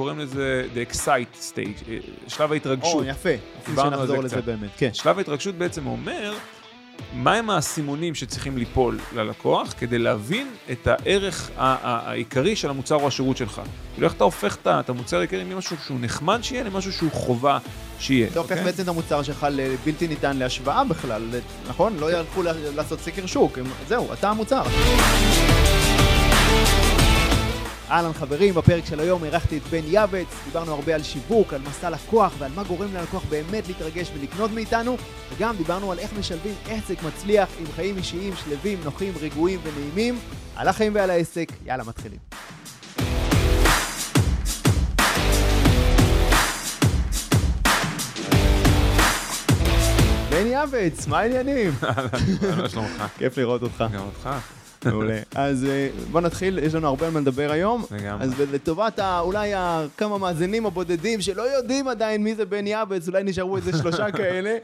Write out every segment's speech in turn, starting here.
קוראים לזה The Excite Stage, אה, שלב ההתרגשות. או, יפה. דיברנו על שנחזור זה לזה קצת. באמת, כן. שלב ההתרגשות בעצם אומר מהם האסימונים שצריכים ליפול ללקוח כדי להבין את הערך העיקרי של המוצר או השירות שלך. כאילו איך אתה הופך את המוצר העיקרי ממשהו שהוא נחמד שיהיה למשהו שהוא חובה שיהיה. אתה הופך אוקיי? בעצם את המוצר שלך לבלתי ניתן להשוואה בכלל, נכון? לא ילכו ל- לעשות סקר שוק, זהו, אתה המוצר. אהלן חברים, בפרק של היום אירחתי את בן יעבץ, דיברנו הרבה על שיווק, על מסע לקוח ועל מה גורם ללקוח באמת להתרגש ולקנות מאיתנו, וגם דיברנו על איך משלבים עסק מצליח עם חיים אישיים שלווים, נוחים, רגועים ונעימים, על החיים ועל העסק, יאללה מתחילים. בן יעבץ, מה העניינים? מה שלומך? כיף לראות אותך. גם אותך. מעולה. אז אה, בוא נתחיל, יש לנו הרבה על מה לדבר היום. לגמרי. אז לטובת אולי כמה מאזינים הבודדים שלא יודעים עדיין מי זה בן יעבץ, אולי נשארו איזה שלושה כאלה,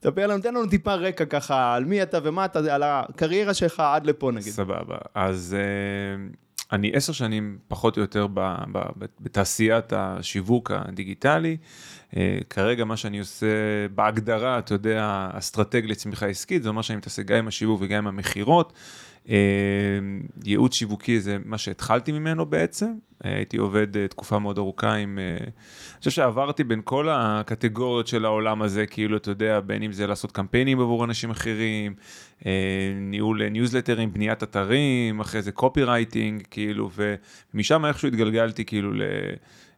תספר לנו, תן לנו טיפה רקע ככה על מי אתה ומה אתה, על הקריירה שלך עד לפה נגיד. סבבה. אז אה, אני עשר שנים פחות או יותר ב- ב- בתעשיית השיווק הדיגיטלי. אה, כרגע מה שאני עושה בהגדרה, אתה יודע, אסטרטג לצמיחה עסקית, זה אומר שאני מתעסק גם עם השיווק וגם עם המכירות. אה, ייעוץ שיווקי זה מה שהתחלתי ממנו בעצם, אה, הייתי עובד אה, תקופה מאוד ארוכה עם, אני חושב שעברתי בין כל הקטגוריות של העולם הזה, כאילו, אתה יודע, בין אם זה לעשות קמפיינים עבור אנשים אחרים, ניהול ניוזלטרים, בניית אתרים, אחרי זה קופי רייטינג, כאילו, ומשם איכשהו התגלגלתי כאילו ל...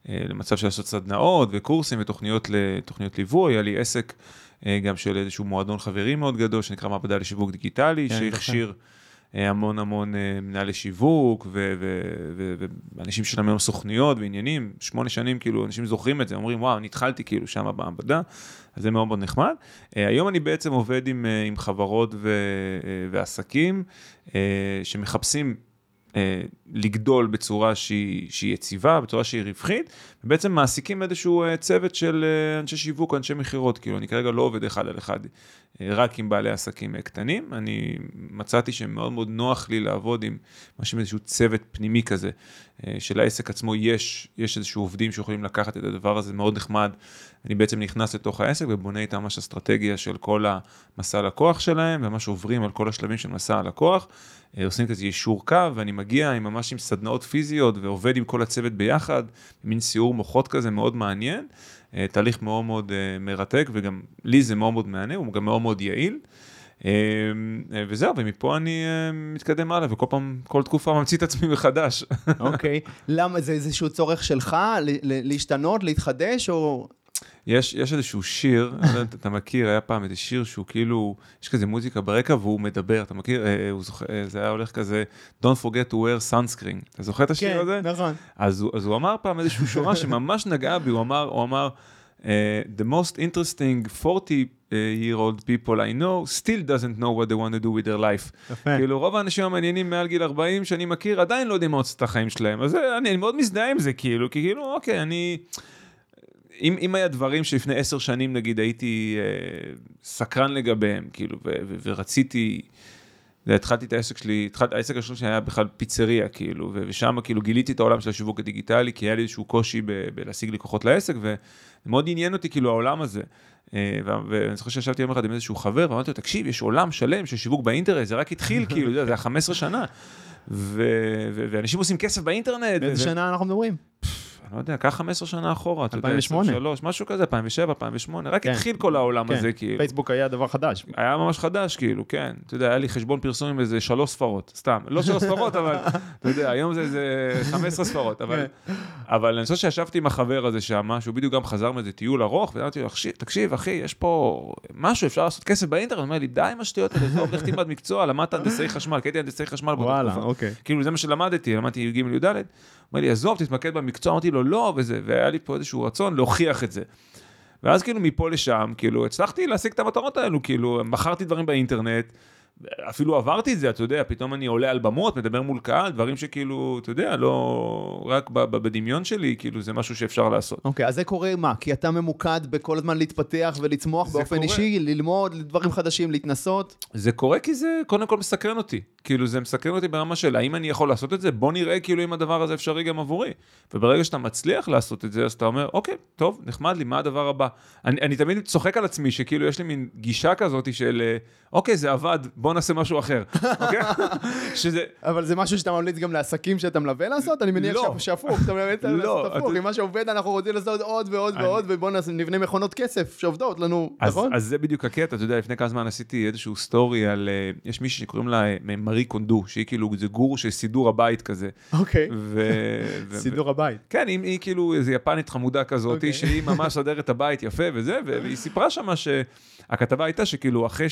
למצב של לעשות סדנאות וקורסים ותוכניות ליווי, היה לי עסק גם של איזשהו מועדון חברים מאוד גדול שנקרא מעבדה לשיווק דיגיטלי, כן, שהכשיר אה, המון המון אה, מנהלי שיווק ואנשים שלהם היום סוכנויות ועניינים, שמונה שנים כאילו אנשים זוכרים את זה, אומרים וואו, אני התחלתי כאילו שם במעבדה, אז זה מאוד מאוד נחמד. אה, היום אני בעצם עובד עם, אה, עם חברות ו- אה, ועסקים אה, שמחפשים אה, לגדול בצורה שהיא, שהיא יציבה, בצורה שהיא רווחית, ובעצם מעסיקים איזשהו אה, צוות של אה, אנשי שיווק אנשי מכירות, כאילו אני כרגע לא עובד אחד על אחד אה, רק עם בעלי עסקים אה, קטנים, אני מצאתי שמאוד מאוד נוח לי לעבוד עם משהו איזשהו צוות פנימי כזה, אה, שלעסק עצמו יש, יש איזשהו עובדים שיכולים לקחת את הדבר הזה, מאוד נחמד, אני בעצם נכנס לתוך העסק ובונה איתם ממש אסטרטגיה של כל המסע לקוח שלהם, וממש עוברים על כל השלבים של מסע הלקוח. אה, עושים כזה יישור קו, ואני מגיע עם ממש עם סדנאות פיזיות ועובד עם כל הצוות ביחד, מין סיעור מוחות כזה מאוד מעניין, אה, תהליך מאוד מאוד אה, מרתק, וגם לי זה מאוד מאוד מעניין, הוא גם מאוד מאוד יעיל. וזהו, ומפה אני מתקדם הלאה, וכל פעם, כל תקופה ממציא את עצמי מחדש. אוקיי. למה, זה איזשהו צורך שלך להשתנות, להתחדש, או... יש, יש איזשהו שיר, אני לא אתה מכיר, היה פעם איזה שיר שהוא כאילו, יש כזה מוזיקה ברקע והוא מדבר, אתה מכיר? אה, הוא זוכר, אה, זה היה הולך כזה, Don't forget to wear sunscreen. אתה זוכר את השיר הזה? נכון. אז אז הוא אמר פעם איזושהי שורה שממש נגעה בי, הוא אמר, הוא אמר, אה, The most interesting 40 year old people I know still doesn't know what they want to do with their life. יפה. כאילו רוב האנשים המעניינים מעל גיל 40 שאני מכיר עדיין לא יודעים מה עושה את החיים שלהם, אז זה- אני, אני מאוד מזדהה עם זה כאילו, כי כאילו אוקיי, אני... אם, אם היה דברים שלפני עשר שנים נגיד הייתי אה, סקרן לגביהם, כאילו, ו, ו, ורציתי, התחלתי את העסק שלי, התחלתי, העסק הראשון שלי היה בכלל פיצריה, כאילו, ושם כאילו גיליתי את העולם של השיווק הדיגיטלי, כי היה לי איזשהו קושי ב- בלהשיג לקוחות לעסק, ומאוד עניין אותי כאילו העולם הזה. אה, ואני זוכר שישבתי יום אחד עם איזשהו חבר, ואמרתי לו, תקשיב, יש עולם שלם של שיווק באינטרנט, זה רק התחיל, כאילו, זה היה 15 שנה. ואנשים עושים כסף באינטרנט. באיזה שנה אנחנו מדברים? אני לא יודע, קח 15 שנה אחורה, אתה יודע, 2008. 23, משהו כזה, 2007, 2008, רק כן. התחיל כל העולם כן. הזה, כאילו. פייסבוק היה דבר חדש. היה ממש חדש, כאילו, כן. אתה יודע, היה לי חשבון פרסום עם איזה שלוש ספרות, סתם. לא שלוש ספרות, אבל, אתה יודע, היום זה איזה 15 ספרות, אבל, אבל אני חושב שישבתי עם החבר הזה שם, שהוא בדיוק גם חזר מאיזה טיול ארוך, ואמרתי לו, "אחי, תקשיב, אחי, יש פה משהו, אפשר לעשות כסף באינטרנט. הוא אומר לי, די עם השטויות האלה, לך תלמד מקצוע, למדת הנדסי חשמל, כי הייתי הנדסי חשמל באותה תקופה. אוקיי. כאילו זה מה שלמדתי, למדתי י"ג י"ד, אומר לי, עזוב, תתמקד במקצוע, אמרתי לו, לא, וזה, והיה לי פה איזשהו רצון להוכיח את זה. ואז כאילו מפה לשם, כאילו, הצלחתי להשיג את המטרות האלו, כאילו, מכרתי דברים באינטרנט, אפילו עברתי את זה, אתה יודע, פתאום אני עולה על במות, מדבר מול קהל, דברים שכאילו, אתה יודע, לא רק בדמיון שלי, כאילו זה משהו שאפשר לעשות. אוקיי, אז זה קורה מה? כי אתה ממוקד בכל הזמן להתפתח ולצמוח באופן קורה. אישי, ללמוד דברים חדשים, להתנסות? זה קורה כי זה קודם כל מסקרן אותי. כאילו זה מסקרן אותי ברמה של האם אני יכול לעשות את זה? בוא נראה כאילו אם הדבר הזה אפשרי גם עבורי. וברגע שאתה מצליח לעשות את זה, אז אתה אומר, אוקיי, טוב, נחמד לי, מה הדבר הבא? אני, אני תמיד צוחק על עצמי שכאילו יש לי מין גישה כזאת של, אוקיי, זה עבד, בוא נעשה משהו אחר. אוקיי? שזה, אבל זה משהו שאתה ממליץ גם לעסקים שאתה מלווה לעשות? אני מניח לא. שהפוך, אתה ממליץ להם לא, לעשות הפוך. אם מה שעובד אנחנו רוצים לעשות עוד ועוד ועוד, נעשה- נבנה מכונות כסף שעובדות לנו, נכון? אז זה בדיוק הקטע, אתה יודע, לפני כמה זמן עשיתי איזשהו סטורי על, אה, יש מישהי שקוראים לה אה, מארי קונדו, שהיא כאילו, זה גורו של סידור הבית כזה. אוקיי. סידור הבית. כן, היא, כאילו איזו יפנית חמודה כזאת, אוקיי. שהיא ממש סדרת הבית יפה וזה, והיא סיפרה שמה שהכתבה הייתה שכאילו אחרי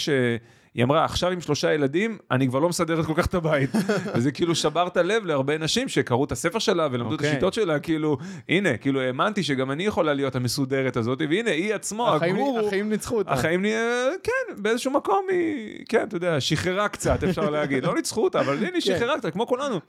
שהיא אמרה, עכשיו עם שלושה ילדים, אני כבר לא מסדרת כל כך את הבית. וזה כאילו שבר את הלב להרבה נשים שקראו את הספר שלה ולמדו אוקיי. את השיטות שלה, כאילו, הנה, כאילו האמנתי שגם אני יכולה להיות המסודרת הזאת, והנה, היא עצמו, החיים- הגורו, החיים ניצחו אותה. החיים, כן, באיזשהו מקום היא, כן, אתה יודע, שחררה קצת, אפשר להגיד. לא ניצחו אותה, אבל הנה, היא כן. שחררה קצת, כמו כולנו.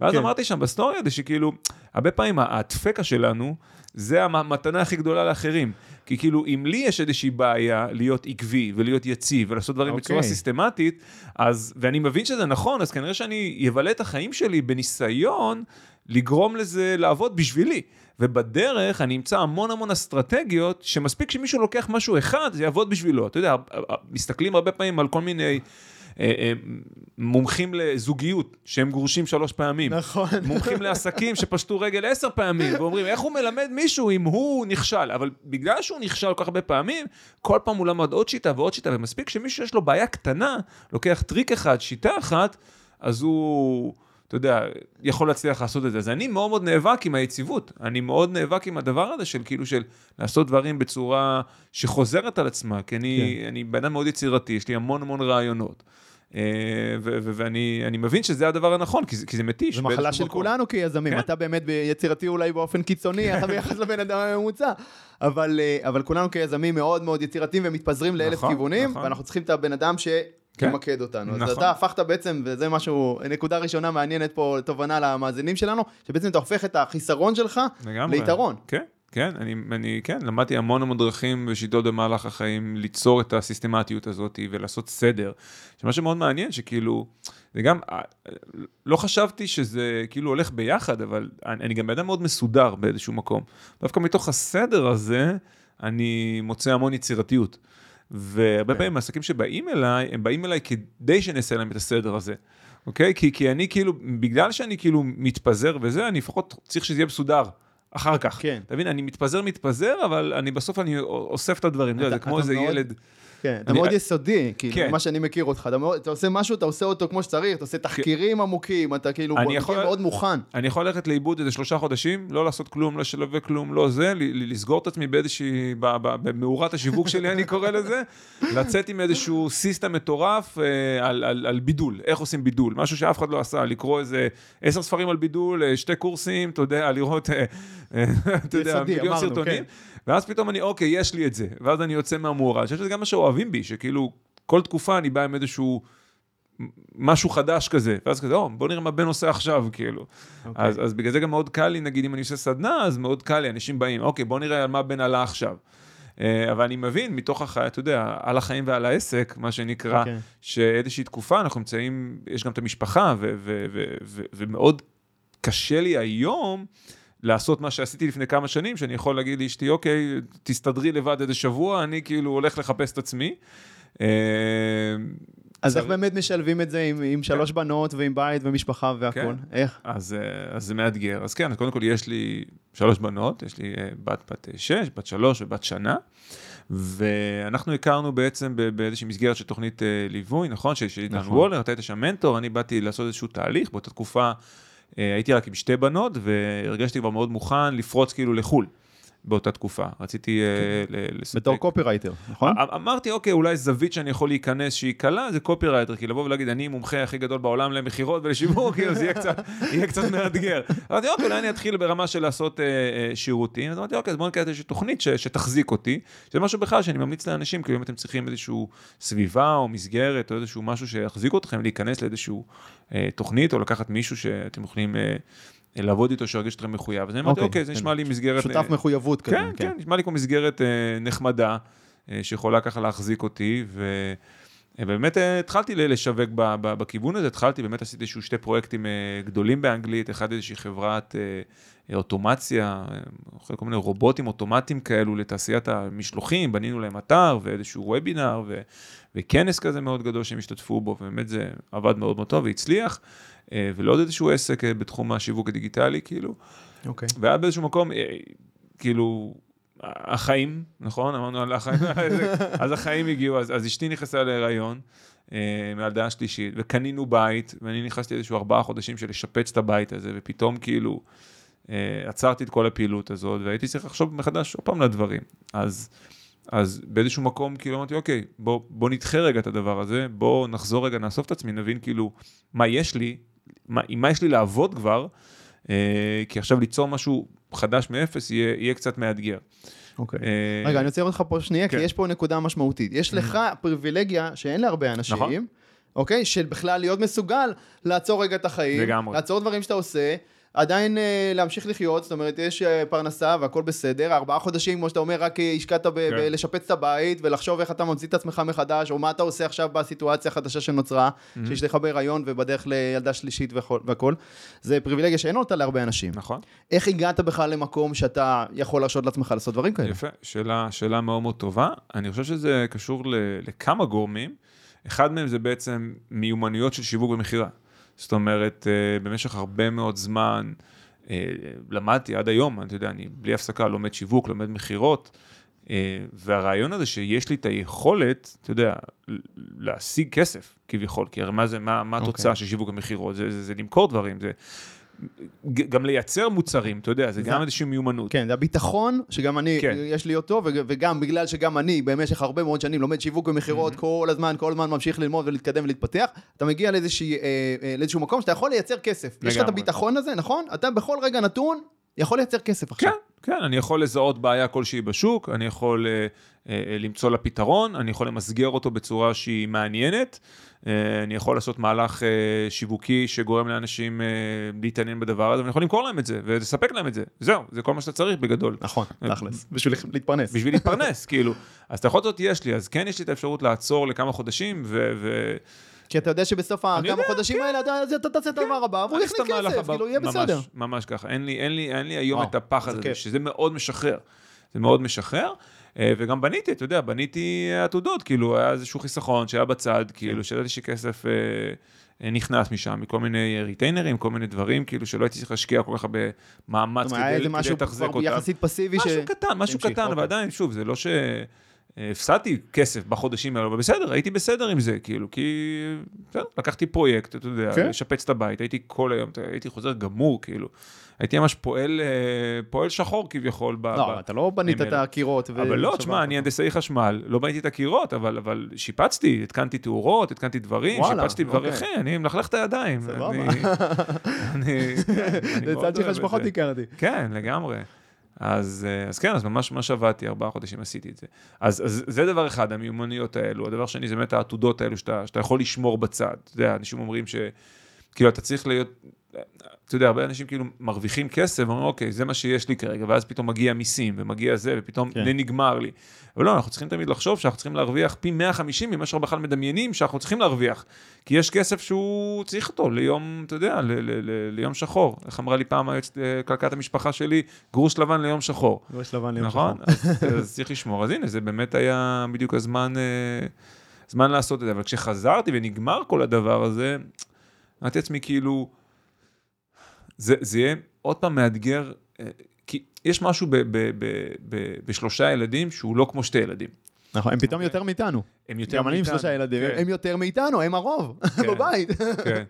ואז כן. אמרתי שם בסטורי הזה, שכאילו, הרבה פעמים הדפקה שלנו, זה המתנה הכי גדולה לאחרים. כי כאילו, אם לי יש איזושהי בעיה להיות עקבי ולהיות יציב ולעשות דברים אוקיי. בצורה סיסטמטית, אז, ואני מבין שזה נכון, אז כנראה שאני אבלה את החיים שלי בניסיון לגרום לזה לעבוד בשבילי. ובדרך אני אמצא המון המון אסטרטגיות, שמספיק שמישהו לוקח משהו אחד, זה יעבוד בשבילו. אתה יודע, מסתכלים הרבה פעמים על כל מיני... אה, אה, מומחים לזוגיות שהם גרושים שלוש פעמים. נכון. מומחים לעסקים שפשטו רגל עשר פעמים, ואומרים, איך הוא מלמד מישהו אם הוא נכשל? אבל בגלל שהוא נכשל כל כך הרבה פעמים, כל פעם הוא למד עוד שיטה ועוד שיטה, ומספיק שמישהו יש לו בעיה קטנה, לוקח טריק אחד, שיטה אחת, אז הוא, אתה יודע, יכול להצליח לעשות את זה. אז אני מאוד מאוד נאבק עם היציבות. אני מאוד נאבק עם הדבר הזה של כאילו של לעשות דברים בצורה שחוזרת על עצמה, כי אני, כן. אני בן אדם מאוד יצירתי, יש לי המון המון רעיונות. אה, ואני אני מבין שזה הדבר הנכון, כי זה, מתיש. זו מחלה של. כולנו כיזמים, כן. אתה באמת יצירתי אולי באופן קיצוני, אתה ביחס לבן אדם הממוצע, אבל, אה, אבל כולנו כיזמים מאוד מאוד יצירתיים ומתפזרים לאלף נכון, כיוונים, נכון. ואנחנו צריכים את הבן אדם שימקד אותנו. אז נכון. אתה הפכת בעצם, וזה משהו, נקודה ראשונה מעניינת פה, תובנה למאזינים שלנו, שבעצם אתה הופך את החיסרון שלך לגמרי. ליתרון. כן, כן, אני, אני, כן, למדתי המון המון דרכים ושיטות במהלך החיים ליצור את הסיסטמטיות הזאת ולעשות סדר. שמה שמאוד מעניין שכאילו, זה גם, אה, לא חשבתי שזה כאילו הולך ביחד, אבל אני, אני גם בן אדם מאוד מסודר באיזשהו מקום. דווקא מתוך הסדר הזה, אני מוצא המון יצירתיות. והרבה כן. פעמים העסקים שבאים אליי, הם באים אליי כדי שנעשה להם את הסדר הזה. אוקיי? כי, כי אני כאילו, בגלל שאני כאילו מתפזר וזה, אני לפחות צריך שזה יהיה מסודר. אחר כך. כן. אתה מבין? אני מתפזר, מתפזר, אבל אני בסוף אני אוסף את הדברים. אתה זה כמו איזה מאוד- ילד. כן, אתה מאוד יסודי, כאילו, כן. מה שאני מכיר אותך, אתה עושה משהו, אתה עושה אותו כמו שצריך, אתה עושה תחקירים עמוקים, אתה כאילו מאוד מוכן. אני יכול ללכת לאיבוד איזה שלושה חודשים, לא לעשות כלום, לא לשווק כלום, לא זה, לסגור את עצמי באיזושהי, במאורת השיווק שלי, אני קורא לזה, לצאת עם איזשהו סיסטם מטורף אה, על, בידול, איך עושים בידול, משהו שאף אחד לא עשה, לקרוא איזה עשר ספרים על בידול, אה, שתי קורסים, אתה יודע, לראות, אה, אתה יודע, מיליון סרטונים, כן. ואז פתאום אני, אוקיי, יש לי את זה, ואז אני יוצא מהמאורה, אני חושב שזה גם מה שאוהבים בי, שכאילו, כל תקופה אני בא עם איזשהו... משהו חדש כזה, ואז כזה, או, בוא נראה מה בן עושה עכשיו, כאילו. אוקיי. אז, אז בגלל זה גם מאוד קל לי, נגיד, אם אני עושה סדנה, אז מאוד קל לי, אנשים באים, אוקיי, בוא נראה על מה בן עלה עכשיו. אה, אבל אני מבין, מתוך החיים, אתה יודע, על החיים ועל העסק, מה שנקרא, אוקיי. שאיזושהי תקופה אנחנו נמצאים, יש גם את המשפחה, ומאוד קשה לי היום לעשות מה שעשיתי לפני כמה שנים, שאני יכול להגיד לאשתי, אוקיי, תסתדרי לבד איזה שבוע, אני כאילו הולך לחפש את עצמי. אה, אז איך באמת משלבים את זה עם, עם שלוש בנות ועם בית ומשפחה והכל? כן. איך? אז, אה, אז זה מאתגר. אז כן, קודם כל יש לי שלוש בנות, יש לי אה, בת בת שש, בת שלוש ובת שנה, ואנחנו הכרנו בעצם באיזושהי מסגרת של תוכנית ליווי, נכון? לי איתן נכון. וולר, אתה היית שם מנטור, אני באתי לעשות איזשהו תהליך, באותה תקופה הייתי רק עם שתי בנות, והרגשתי כבר מאוד מוכן לפרוץ כאילו לחו"ל. באותה תקופה. רציתי כן. לספק... בתור קופירייטר, נכון? אמרתי, אוקיי, אולי זווית שאני יכול להיכנס שהיא קלה, זה קופירייטר, כי לבוא ולהגיד, אני מומחה הכי גדול בעולם למכירות ולשיווק, כאילו זה יהיה קצת, יהיה קצת מאתגר. אמרתי, אוקיי, אולי אני אתחיל ברמה של לעשות אה, אה, שירותים. אז אמרתי, אוקיי, אז בואו נקרא איזושהי תוכנית ש, שתחזיק אותי. זה משהו בכלל שאני ממליץ לאנשים, כאילו אם אתם צריכים איזושהי סביבה או מסגרת או איזשהו משהו שיחזיק אתכם, להיכנס לאיזושהי אה, תוכנית או לקחת מישהו שאתם יכולים... אה, לעבוד איתו, שירגיש אתכם מחויב. אז אני אמרתי, אוקיי, אוקיי זה נשמע לי מסגרת... שותף אה, מחויבות כזה. כן, כן, נשמע לי כמו מסגרת אה, נחמדה, אה, שיכולה ככה להחזיק אותי, ובאמת התחלתי לשווק בכיוון הזה, התחלתי, באמת עשיתי איזשהו שתי פרויקטים גדולים באנגלית, אחד איזושהי חברת אוטומציה, כל מיני רובוטים אוטומטיים כאלו לתעשיית המשלוחים, בנינו להם אתר ואיזשהו וובינר וכנס כזה מאוד גדול שהם השתתפו בו, ובאמת זה עבד מאוד מאוד טוב והצליח. אה, ולעוד איזשהו עסק אה, בתחום השיווק הדיגיטלי, כאילו. אוקיי. Okay. והיה באיזשהו מקום, אה, כאילו, החיים, נכון? אמרנו על החיים, אז החיים הגיעו, אז, אז אשתי נכנסה להיריון. מהילדה השלישית, וקנינו בית, ואני נכנסתי איזשהו ארבעה חודשים של לשפץ את הבית הזה, ופתאום כאילו עצרתי את כל הפעילות הזאת, והייתי צריך לחשוב מחדש עוד פעם לדברים. אז, אז באיזשהו מקום כאילו אמרתי, אוקיי, בוא, בוא נדחה רגע את הדבר הזה, בוא נחזור רגע, נאסוף את עצמי, נבין כאילו מה יש לי, מה, עם מה יש לי לעבוד כבר, אה, כי עכשיו ליצור משהו חדש מאפס יהיה, יהיה קצת מאתגר. אוקיי. אה, רגע, אני רוצה לראות אותך פה שנייה, כן. כי יש פה נקודה משמעותית. יש לך פריבילגיה שאין להרבה אנשים. נכון. אוקיי? של בכלל להיות מסוגל לעצור רגע את החיים, לגמרי. לעצור דברים שאתה עושה, עדיין אה, להמשיך לחיות, זאת אומרת, יש אה, פרנסה והכל בסדר, ארבעה חודשים, כמו שאתה אומר, רק אה, השקעת כן. בלשפץ את הבית ולחשוב איך אתה ממציא את עצמך מחדש, או מה אתה עושה עכשיו בסיטואציה החדשה שנוצרה, mm-hmm. שיש לך בהיריון ובדרך לילדה שלישית והכל. זה פריבילגיה שאין אותה להרבה אנשים. נכון. איך הגעת בכלל למקום שאתה יכול להרשות לעצמך לעשות דברים כאלה? יפה, שאלה, שאלה מאוד מאוד טובה. אני חושב שזה קשור לכמה גורמים. אחד מהם זה בעצם מיומנויות של שיווק ומכירה. זאת אומרת, אה, במשך הרבה מאוד זמן אה, למדתי עד היום, אתה יודע, אני בלי הפסקה לומד שיווק, לומד מכירות, אה, והרעיון הזה שיש לי את היכולת, אתה יודע, להשיג כסף כביכול, כי הרי מה זה, מה, מה אוקיי. התוצאה okay. של שיווק ומכירות? זה, זה, זה למכור דברים, זה... גם לייצר מוצרים, אתה יודע, זה, זה גם איזושהי מיומנות. כן, זה הביטחון, שגם אני, כן. יש לי אותו, וגם בגלל שגם אני במשך הרבה מאוד שנים לומד שיווק ומכירות mm-hmm. כל הזמן, כל הזמן ממשיך ללמוד ולהתקדם ולהתפתח, אתה מגיע לאיזשהו, אה, אה, לאיזשהו מקום שאתה יכול לייצר כסף. לגמרי. יש לך את הביטחון הזה, נכון? אתה בכל רגע נתון יכול לייצר כסף עכשיו. כן, כן, אני יכול לזהות בעיה כלשהי בשוק, אני יכול אה, אה, למצוא לה פתרון, אני יכול למסגר אותו בצורה שהיא מעניינת. אה, אני יכול לעשות מהלך אה, שיווקי שגורם לאנשים אה, להתעניין בדבר הזה, ואני יכול למכור להם את זה, ולספק להם את זה. זהו, זה כל מה שאתה צריך בגדול. נכון, תכלס. בשביל להתפרנס. בשביל להתפרנס, כאילו. אז את יכול זאת יש לי, אז כן יש לי את האפשרות לעצור לכמה חודשים, ו... כי אתה יודע שבסוף הכמה חודשים כן. האלה אתה תעשה את הדבר הבא, והוא יכניס כסף, כאילו, יהיה בסדר. ממש ככה, אין לי היום את הפחד הזה, שזה מאוד משחרר. זה מאוד משחרר. אה, וגם בניתי, אתה יודע, בניתי עתודות, כאילו, היה איזשהו חיסכון שהיה בצד, כאילו, כן. שידעתי שכסף אה, אה, נכנס משם, מכל מיני ריטיינרים, כל מיני דברים, כאילו, שלא הייתי צריך להשקיע כל כך הרבה מאמץ כדי לתחזק אותם. משהו יחסית פסיבי משהו קטן, משהו קטן, אבל אוקיי. עדיין, שוב, זה לא ש... הפסדתי כסף בחודשים האלה, אבל בסדר, הייתי בסדר עם זה, כאילו, כי בסדר, לקחתי פרויקט, אתה יודע, כן. לשפץ את הבית, הייתי כל היום, הייתי חוזר גמור, כאילו. הייתי ממש פועל, אה, פועל שחור כביכול. לא, ב, אתה לא בנית את הקירות. אבל לא, תשמע, אני הנדסאי חשמל, לא בניתי את הקירות, אבל, אבל שיפצתי, התקנתי תאורות, התקנתי דברים, וואלה, שיפצתי דברים, אוקיי. אני מלכלך את הידיים. סבבה. זה צד שלך שפחות הכרתי. כן, לגמרי. אז, אה, אז כן, אז ממש ממש עבדתי, ארבעה חודשים עשיתי את זה. אז, אז זה דבר אחד, המיומנויות האלו. הדבר שני זה באמת העתודות האלו שאתה, שאתה יכול לשמור בצד. אתה יודע, אנשים אומרים ש... כאילו, אתה צריך להיות, אתה יודע, הרבה אנשים כאילו מרוויחים כסף, ואומרים, אוקיי, זה מה שיש לי כרגע, ואז פתאום מגיע מיסים, ומגיע זה, ופתאום כן. זה נגמר לי. אבל לא, אנחנו צריכים תמיד לחשוב שאנחנו צריכים להרוויח פי 150 ממה שאנחנו בכלל מדמיינים שאנחנו צריכים להרוויח. כי יש כסף שהוא צריך אותו ליום, אתה יודע, ל- ל- ל- ליום שחור. איך אמרה לי פעם היועצת אה, כלכלת המשפחה שלי, גרוש לבן ליום שחור. גרוש לבן ליום נכון? שחור. נכון? אז, אז צריך לשמור. אז הנה, זה באמת היה בדיוק הזמן, אה, זמן לעשות את זה. אבל כשחזרתי ונגמר כל הדבר הזה, אמרתי לעצמי כאילו, זה, זה יהיה עוד פעם מאתגר, אה, כי יש משהו ב, ב, ב, ב, בשלושה ילדים שהוא לא כמו שתי ילדים. נכון, הם פתאום יותר מאיתנו. הם יותר מאיתנו. גם אני עם שלושה ילדים, כן. הם יותר מאיתנו, הם הרוב, כן, בבית. כן.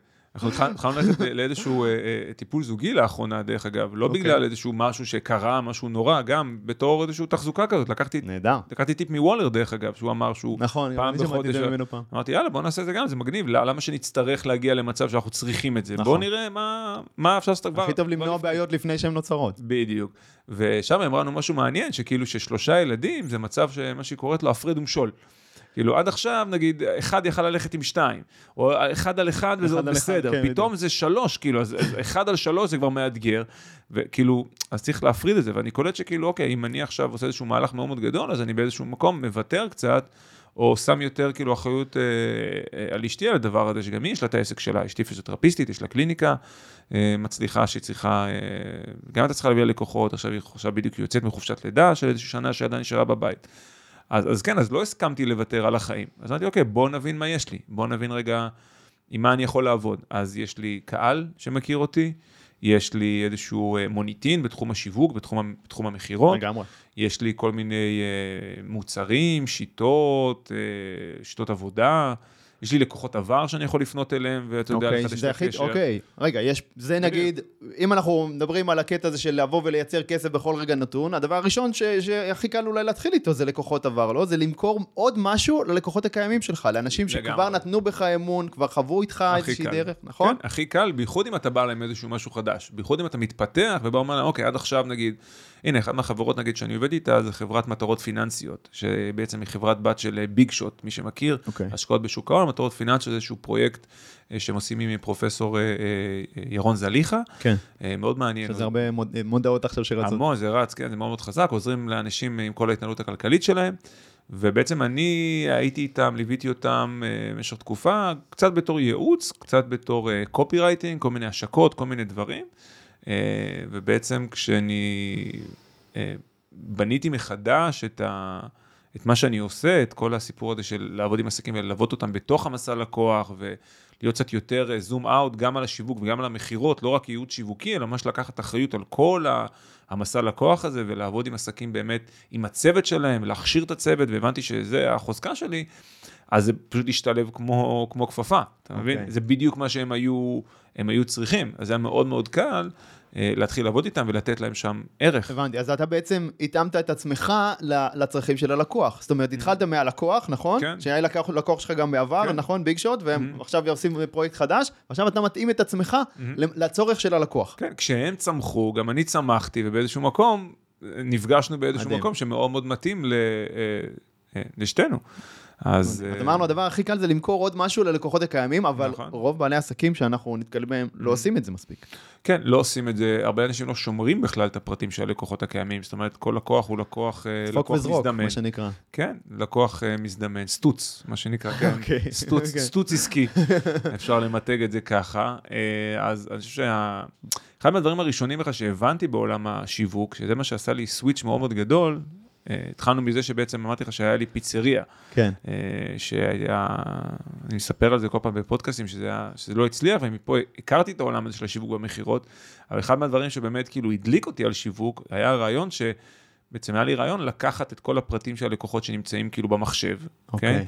אנחנו התחלנו ללכת לאיזשהו אה, אה, טיפול זוגי לאחרונה, דרך אגב, לא אוקיי. בגלל איזשהו משהו שקרה, משהו נורא, גם בתור איזושהי תחזוקה כזאת. לקחתי נהדר. לקחתי טיפ מוולר, דרך אגב, שהוא אמר שהוא נכון, גם פעם אני שמעתי את בחודש... זה ממנו פעם. אמרתי, יאללה, בוא נעשה את זה גם, זה מגניב, למה למה שנצטרך להגיע למצב שאנחנו צריכים את זה? נכון. בוא נראה מה אפשר לעשות כבר... הכי טוב למנוע. בעיות לפני שהן נוצרות. בדיוק. ושם אמרה לנו משהו מעניין, שכאילו ששלושה ילדים זה מצב שמה שהיא קוראת לו הפרד ומשול. כאילו עד עכשיו נגיד אחד יכל ללכת עם שתיים, או אחד על אחד וזה עוד בסדר, כן, פתאום זה שלוש, כאילו, אז אז אחד על שלוש זה כבר מאתגר, וכאילו, אז צריך להפריד את זה, ואני קולט שכאילו, אוקיי, אם אני עכשיו עושה איזשהו מהלך מאוד מאוד גדול, אז אני באיזשהו מקום מוותר קצת, או שם יותר כאילו אחריות אה, אה, על אשתי על הדבר הזה, שגם היא יש לה את העסק שלה, אשתי פיזיותרפיסטית, יש לה קליניקה אה, מצליחה שהיא צריכה, אה, גם אתה צריכה להביא לה לקוחות, עכשיו היא עכשיו בדיוק יוצאת מחופשת לידה של איזושהי שנה שעדיין נשארה בבית. אז, אז כן, אז לא הסכמתי לוותר על החיים. אז אמרתי, אוקיי, בוא נבין מה יש לי, בוא נבין רגע עם מה אני יכול לעבוד. אז יש לי קהל שמכיר אותי, יש לי איזשהו אה, מוניטין בתחום השיווק, בתחום, בתחום המכירות. לגמרי. יש לי כל מיני אה, מוצרים, שיטות, אה, שיטות עבודה. יש לי לקוחות עבר שאני יכול לפנות אליהם, ואתה יודע, אוקיי, לחדש את הקשר. אוקיי, רגע, יש, זה נגיד, אם אנחנו מדברים על הקטע הזה של לבוא ולייצר כסף בכל רגע נתון, הדבר הראשון ש, שהכי קל אולי להתחיל איתו זה לקוחות עבר, לא? זה למכור עוד משהו ללקוחות הקיימים שלך, לאנשים שכבר לגמרי. נתנו בך אמון, כבר חוו איתך איזושהי קל. דרך, נכון? כן, הכי קל, בייחוד אם אתה בא להם איזשהו משהו חדש. בייחוד אם אתה מתפתח ובא ואומר להם, אוקיי, עד עכשיו נגיד, הנה, אחת מהחברות נגיד שאני עובד איתה זה חברת מטרות פיננסיות, שבעצם היא חברת בת של ביג שוט, מי שמכיר, אוקיי. השקעות בשוק ההון, מטרות פיננסיות איזשהו פרויקט אה, שהם עושים עם פרופסור אה, אה, אה, ירון זליכה, כן. מאוד מעניין. שזה הרבה מוד- מודעות עכשיו שרצות. המון, זה רץ, כן, זה מאוד מאוד חזק, עוזרים לאנשים עם כל ההתנהלות הכלכלית שלהם, ובעצם אני הייתי איתם, ליוויתי אותם במשך תקופה, קצת בתור ייעוץ, קצת בתור קופי רייטינג, כל מיני השקות, כל מיני דברים, ובעצם כשאני בניתי מחדש את ה... את מה שאני עושה, את כל הסיפור הזה של לעבוד עם עסקים וללוות אותם בתוך המסע לקוח ולהיות קצת יותר זום אאוט גם על השיווק וגם על המכירות, לא רק ייעוד שיווקי, אלא ממש לקחת אחריות על כל המסע לקוח הזה ולעבוד עם עסקים באמת, עם הצוות שלהם, להכשיר את הצוות, והבנתי שזה החוזקה שלי, אז זה פשוט השתלב כמו, כמו כפפה, אתה מבין? אוקיי. זה בדיוק מה שהם היו, היו צריכים, אז זה היה מאוד מאוד קל אה, להתחיל לעבוד איתם ולתת להם שם ערך. הבנתי, אז אתה בעצם התאמת את עצמך לצרכים של הלקוח. זאת אומרת, התחלת מהלקוח, נכון? כן. שהיה לקוח, לקוח שלך גם בעבר, כן. נכון? ביג שוט, והם עכשיו עושים פרויקט חדש, ועכשיו אתה מתאים את עצמך לצורך של הלקוח. כן, כשהם צמחו, גם אני צמחתי, ובאיזשהו מקום, אה, נפגשנו באיזשהו מדהים. מקום שמאוד מאוד מתאים ל, אה, אה, לשתינו. אז... אז אה, אמרנו, הדבר הכי קל זה למכור עוד משהו ללקוחות הקיימים, אבל נכון. רוב בעלי עסקים שאנחנו נתקלים בהם לא עושים את זה מספיק. כן, לא עושים את זה, הרבה אנשים לא שומרים בכלל את הפרטים של הלקוחות הקיימים, זאת אומרת, כל לקוח הוא לקוח, אה, דפוק לקוח וזרוק, מזדמן. מה שנקרא. כן, לקוח אה, מזדמן, סטוץ, מה שנקרא, כן, אוקיי, סטוץ, אוקיי. סטוץ עסקי, אפשר למתג את זה ככה. אז אני חושב שאחד מהדברים הראשונים בכלל שהבנתי בעולם השיווק, שזה מה שעשה לי סוויץ' מאוד מאוד גדול, התחלנו מזה שבעצם אמרתי לך שהיה לי פיצריה, כן. אה, שהיה, אני מספר על זה כל פעם בפודקאסטים, שזה, היה, שזה לא הצליח, ומפה הכרתי את העולם הזה של השיווק במכירות, אבל אחד מהדברים שבאמת כאילו הדליק אותי על שיווק, היה הרעיון ש... בעצם היה לי רעיון לקחת את כל הפרטים של הלקוחות שנמצאים כאילו במחשב, אוקיי. אוקיי?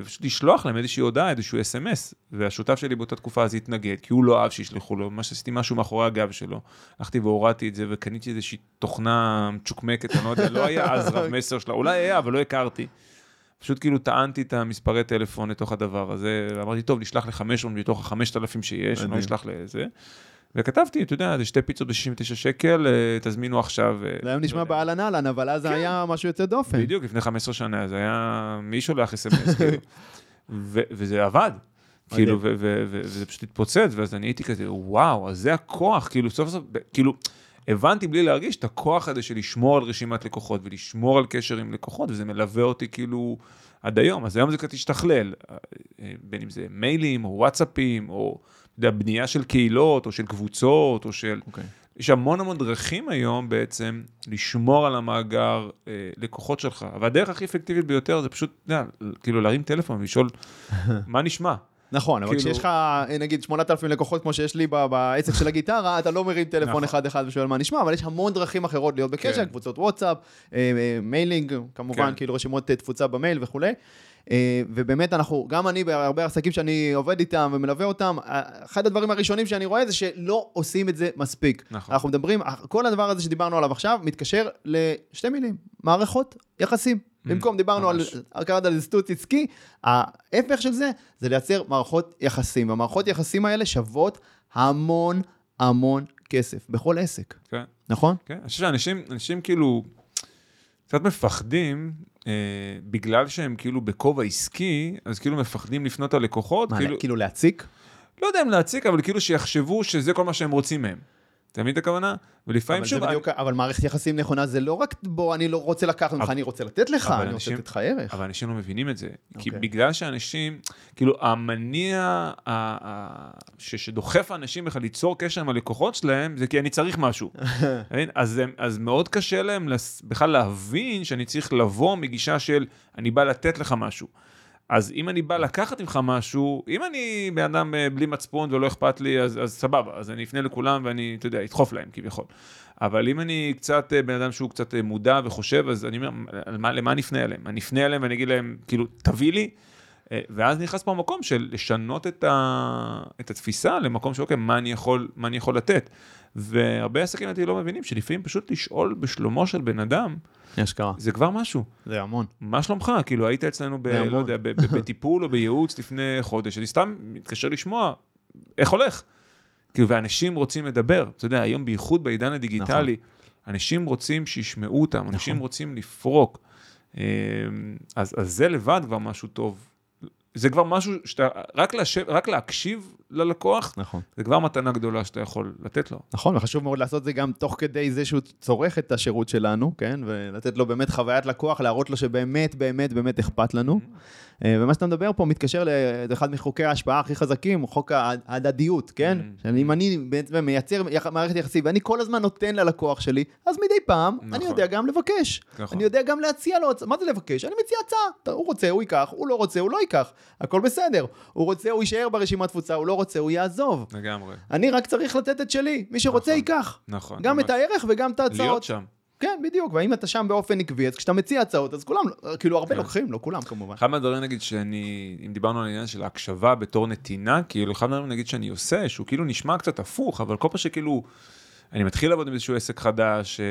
ופשוט לשלוח להם איזושהי הודעה, איזשהו אס.אם.אס, והשותף שלי באותה תקופה אז התנגד, כי הוא לא אהב שישלחו לו, ממש עשיתי משהו מאחורי הגב שלו. הלכתי והורדתי את זה וקניתי איזושהי תוכנה מצ'וקמקת, אני לא יודע, לא היה אז רב מסר שלה, אולי היה, אבל לא הכרתי. פשוט כאילו טענתי את המספרי טלפון לתוך הדבר הזה, ואמרתי, טוב, נשלח ל-500 מתוך ה-5,000 שיש, לא. נשלח לזה. וכתבתי, אתה יודע, זה שתי פיצות ב-69 שקל, אה, תזמינו עכשיו. אה, זה היום לא נשמע. באהלן אהלן, אבל אז זה כן. היה משהו יוצא דופן. בדיוק, לפני 15 שנה, זה היה, מי שולח אס.אם.אס, כאילו. וזה עבד. כאילו, וזה פשוט התפוצץ, ואז אני הייתי כזה, וואו, אז זה הכוח, כאילו, סוף סוף, כאילו, הבנתי בלי להרגיש את הכוח הזה של לשמור על רשימת לקוחות ולשמור על קשר עם לקוחות, וזה מלווה אותי כאילו עד היום. אז היום זה קצת השתכלל, אה, בין אם זה מיילים או וואטסאפים, או יודע, בנייה של קהילות, או של קבוצות, או של... אוקיי. יש המון המון דרכים היום בעצם לשמור על המאגר אה, לקוחות שלך, אבל הדרך הכי אפקטיבית ביותר זה פשוט, אתה יודע, כאילו להרים טלפון ולשאול, מה נשמע? נכון, אבל כאילו- כשיש לך, אה, נגיד, 8,000 לקוחות כמו שיש לי בעסק של הגיטרה, אתה לא מרים טלפון נכון. אחד-אחד ושואל מה נשמע, אבל יש המון דרכים אחרות להיות בקשר, כן. קבוצות וואטסאפ, אה, אה, mailing, כמובן, כן. כאילו רשימות תפוצה במייל וכולי. אה, ובאמת אנחנו, גם אני בהרבה עסקים שאני עובד איתם ומלווה אותם, אה, אחד הדברים הראשונים שאני רואה זה שלא עושים את זה מספיק. נכון. אנחנו מדברים, כל הדבר הזה שדיברנו עליו עכשיו מתקשר לשתי מילים, מערכות יחסים. במקום דיברנו על, ממש. קראת לזה סטוץ עסקי, ההפך של זה, זה לייצר מערכות יחסים. והמערכות יחסים האלה שוות המון המון כסף, בכל עסק, כן. נכון? כן, אני חושב שאנשים אנשים כאילו קצת מפחדים, אה, בגלל שהם כאילו בכובע עסקי, אז כאילו מפחדים לפנות ללקוחות, מה, כאילו, כאילו להציק? לא יודע אם להציק, אבל כאילו שיחשבו שזה כל מה שהם רוצים מהם. אתה מבין את הכוונה? ולפעמים שוב, בדיוק, אבל מערכת יחסים נכונה זה לא רק בוא, אני לא רוצה לקחת ממך, אני רוצה לתת לך, אני אנשים- רוצה לתת לך ערך. אבל אנשים לא מבינים את זה. כי אוקיי. בגלל שאנשים, כאילו, המניע ה- ה- ש- שדוחף אנשים בכלל ליצור קשר עם הלקוחות שלהם, זה כי אני צריך משהו. אז, הם- אז מאוד קשה להם בכלל להבין שאני צריך לבוא מגישה של אני בא לתת לך משהו. אז אם אני בא לקחת ממך משהו, אם אני בן אדם אה, בלי מצפון ולא אכפת לי, אז, אז סבבה, אז אני אפנה לכולם ואני, אתה יודע, אדחוף להם כביכול. אבל אם אני קצת אה, בן אדם שהוא קצת אה, מודע וחושב, אז אני אומר, למה אני אפנה אליהם? אני אפנה אליהם ואני אגיד להם, כאילו, תביא לי, ואז נכנס פה המקום של לשנות את, ה, את התפיסה למקום של, אוקיי, מה אני יכול, מה אני יכול לתת? והרבה עסקים לדעתי לא מבינים שלפעמים פשוט לשאול בשלומו של בן אדם, יש קרה. זה כבר משהו. זה המון. מה שלומך? כאילו, היית אצלנו, ב, לא. יודע, ב, בטיפול או בייעוץ לפני חודש, אני סתם מתקשר לשמוע איך הולך. כאילו, ואנשים רוצים לדבר. אתה יודע, היום בייחוד בעידן הדיגיטלי, אנשים רוצים שישמעו אותם, אנשים נכון. רוצים לפרוק. אמ, אז, אז זה לבד כבר משהו טוב. זה כבר משהו שאתה, רק, לשב, רק להקשיב ללקוח, נכון. זה כבר מתנה גדולה שאתה יכול לתת לו. נכון, וחשוב מאוד לעשות את זה גם תוך כדי זה שהוא צורך את השירות שלנו, כן? ולתת לו באמת חוויית לקוח, להראות לו שבאמת, באמת, באמת אכפת לנו. אה, ומה שאתה מדבר פה מתקשר לאחד מחוקי ההשפעה הכי חזקים, חוק ההד- ההדדיות, כן? Mm. שאם אני בעצם מייצר מערכת יחסים ואני כל הזמן נותן ללקוח שלי, אז מדי פעם אני נכון. יודע גם לבקש. נכון. אני יודע גם להציע לו, מה זה לבקש? אני מציע הצעה. הוא רוצה, הוא ייקח, הוא לא רוצה, הוא לא ייקח. הכל בסדר. הוא רוצה, הוא יישאר ברשימת תפוצה, הוא לא רוצה, הוא יעזוב. לגמרי. אני רק צריך לתת את שלי, מי שרוצה נכון. ייקח. נכון. גם ממש. את הערך וגם את ההצעות. להיות שם. כן, בדיוק, ואם אתה שם באופן עקבי, אז כשאתה מציע הצעות, אז כולם, כאילו הרבה כן. לוקחים, לא כולם כמובן. אחד מהדברים נגיד שאני, אם דיברנו על העניין של ההקשבה בתור נתינה, כאילו אחד מהדברים נגיד שאני עושה, שהוא כאילו נשמע קצת הפוך, אבל כל פעם שכאילו אני מתחיל לעבוד עם איזשהו עסק חדש, אה,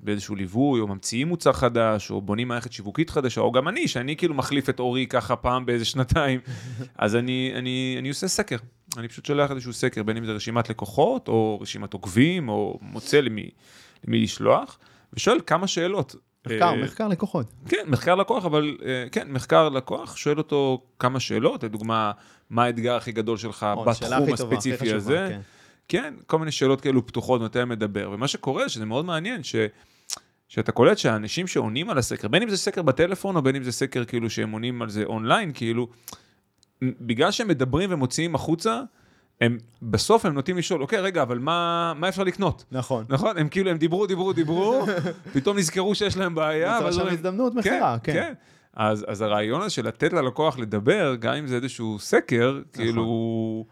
באיזשהו ליווי, או ממציאים מוצר חדש, או בונים מערכת שיווקית חדשה, או גם אני, שאני כאילו מחליף את אורי ככה פעם באיזה שנתיים, אז אני, אני, אני עושה סקר. אני פשוט שולח איזשהו סקר, בין אם זה רשימת לקוחות, או רשימת עוקבים, או מוצא למי, למי לשלוח, ושואל כמה שאלות. מחקר, אה, מחקר לקוחות. כן, מחקר לקוח, אבל אה, כן, מחקר לקוח, שואל אותו כמה שאלות, לדוגמה, מה האתגר הכי גדול שלך השאלה בתחום הספציפי הזה. כן. כן, כל מיני שאלות כאלו פתוחות מתי מדבר, ומה שקורה, שזה מאוד מעניין, ש... שאתה קולט שהאנשים שעונים על הסקר, בין אם זה סקר בטלפון, או בין אם זה סקר כאילו שהם עונים על זה אונליין, כאילו, בגלל שהם מדברים ומוציאים החוצה, הם, בסוף הם נוטים לשאול, אוקיי, רגע, אבל מה, מה אפשר לקנות? נכון. נכון? הם כאילו, הם דיברו, דיברו, דיברו, פתאום נזכרו שיש להם בעיה. נוצרה ואז שם אומרים, הזדמנות מכירה, כן. אז, אז הרעיון הזה של לתת ללקוח לדבר, גם אם זה איזשהו סקר, כאילו, הוא,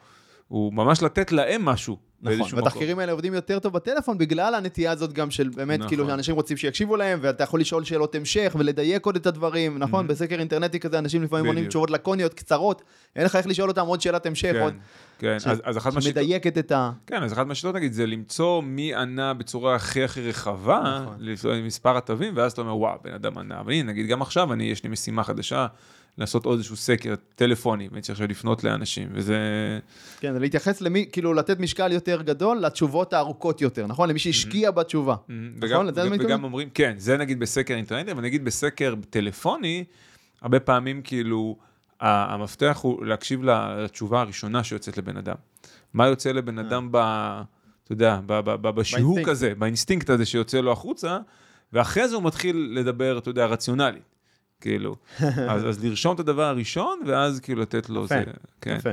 הוא ממש לתת להם משהו. נכון, והתחקירים האלה עובדים יותר טוב בטלפון בגלל הנטייה הזאת גם של באמת, נכון. כאילו, אנשים רוצים שיקשיבו להם, ואתה יכול לשאול שאלות המשך ולדייק עוד את הדברים, נכון? Mhm. בסקר אינטרנטי כזה, אנשים לפעמים עונים. תשובות לקוניות, קצרות, אין לך איך לשאול אותם עוד שאלת המשך, מקום. עוד, כן, כן. ש- אז, אז אחת מהשיטות, שמדייקת את ה... כן, אז אחת מהשיטות נגיד זה למצוא מי ענה בצורה הכי הכי רחבה, נכון. מספר התווים, ואז אתה אומר, וואו, בן אדם ענה. אבל הנה, נגיד גם עכשיו, אני, יש לי משימה חדשה, לעשות עוד איזשהו סקר טלפוני, ואני צריך עכשיו לפנות לאנשים, וזה... כן, להתייחס למי, כאילו, לתת משקל יותר גדול לתשובות הארוכות יותר, נכון? למי שהשקיע בתשובה. נכון? וגם, אומרים, כן, זה נגיד בסקר אינטרנטי, אבל נגיד בסקר טלפוני, הרבה פעמים כאילו, המפתח הוא להקשיב לתשובה הראשונה שיוצאת לבן אדם. מה יוצא לבן אדם ב... אתה יודע, ב- ב- ב- בשיהוק. הזה, באינסטינקט הזה שיוצא לו החוצה, ואחרי זה הוא מתחיל לדבר, אתה יודע, רציונלית. כאילו, אז, אז לרשום את הדבר הראשון, ואז כאילו לתת לו, יפה, זה, כן. יפה.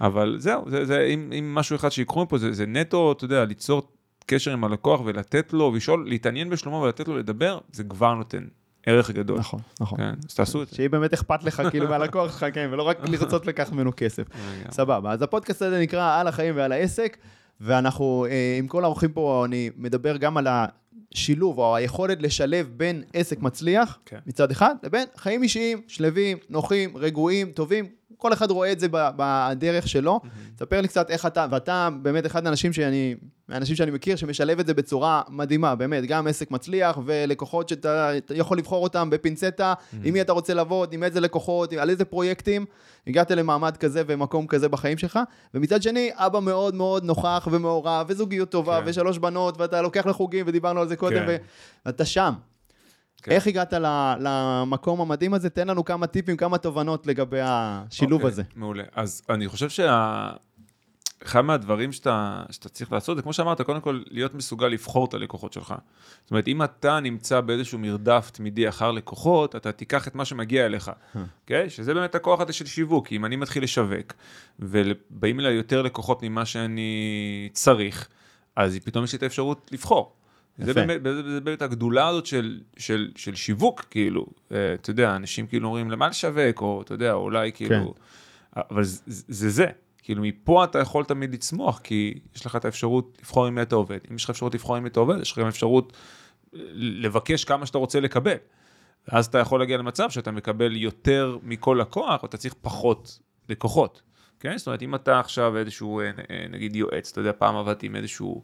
אבל זהו, זה, זה, אם, אם משהו אחד שיקחו מפה, זה, זה נטו, אתה יודע, ליצור קשר עם הלקוח ולתת לו, ולשאול, להתעניין בשלומו ולתת לו לדבר, זה כבר נותן ערך גדול. נכון, נכון. כן, אז תעשו את זה. שיהיה באמת אכפת לך, כאילו, מהלקוח שלך, כן, ולא רק לרצות לקחת ממנו כסף. סבבה, אז הפודקאסט הזה נקרא על החיים ועל העסק, ואנחנו, אה, עם כל האורחים פה, אני מדבר גם על השילוב או היכולת לשלב בין עסק מצליח כן. מצד אחד, לבין חיים אישיים, שלווים, נוחים, רגועים, טובים. כל אחד רואה את זה בדרך שלו. ספר לי קצת איך אתה, ואתה באמת אחד האנשים שאני, מהאנשים שאני מכיר, שמשלב את זה בצורה מדהימה, באמת, גם עסק מצליח ולקוחות שאתה אתה יכול לבחור אותם בפינצטה, עם מי אתה רוצה לעבוד, עם איזה לקוחות, על איזה פרויקטים. הגעת למעמד כזה ומקום כזה בחיים שלך, ומצד שני, אבא מאוד מאוד נוכח ומעורב, וזוגיות טובה, כן. ושלוש בנות, ואתה לוקח לחוגים, ודיברנו על זה קודם, כן. ואתה שם. כן. איך הגעת ל- למקום המדהים הזה? תן לנו כמה טיפים, כמה תובנות לגבי השילוב אוקיי, הזה. מעולה. אז אני חושב שאחד מהדברים שאתה, שאתה צריך לעשות, זה כמו שאמרת, קודם כל להיות מסוגל לבחור את הלקוחות שלך. זאת אומרת, אם אתה נמצא באיזשהו מרדף תמידי אחר לקוחות, אתה תיקח את מה שמגיע אליך, אוקיי? שזה באמת הכוח הזה של שיווק. אם אני מתחיל לשווק, ובאים אליי יותר לקוחות ממה שאני צריך, אז פתאום יש לי את האפשרות לבחור. זה. באמת, זה, זה באמת הגדולה הזאת של, של, של שיווק, כאילו, אה, אתה יודע, אנשים כאילו אומרים, למה לשווק, או אתה יודע, אולי כאילו, אבל זה זה, זה, כאילו מפה אתה יכול תמיד לצמוח, כי יש לך את האפשרות לבחור עם מי אתה עובד. אם יש לך אפשרות לבחור עם מי אתה עובד, יש לך גם אפשרות אה, לבקש כמה שאתה רוצה לקבל. ואז אתה יכול להגיע למצב שאתה מקבל יותר מכל לקוח, ואתה צריך פחות לקוחות. כן? זאת אומרת, אם אתה עכשיו איזשהו, אה, נגיד יועץ, אתה יודע, פעם עבדתי עם איזשהו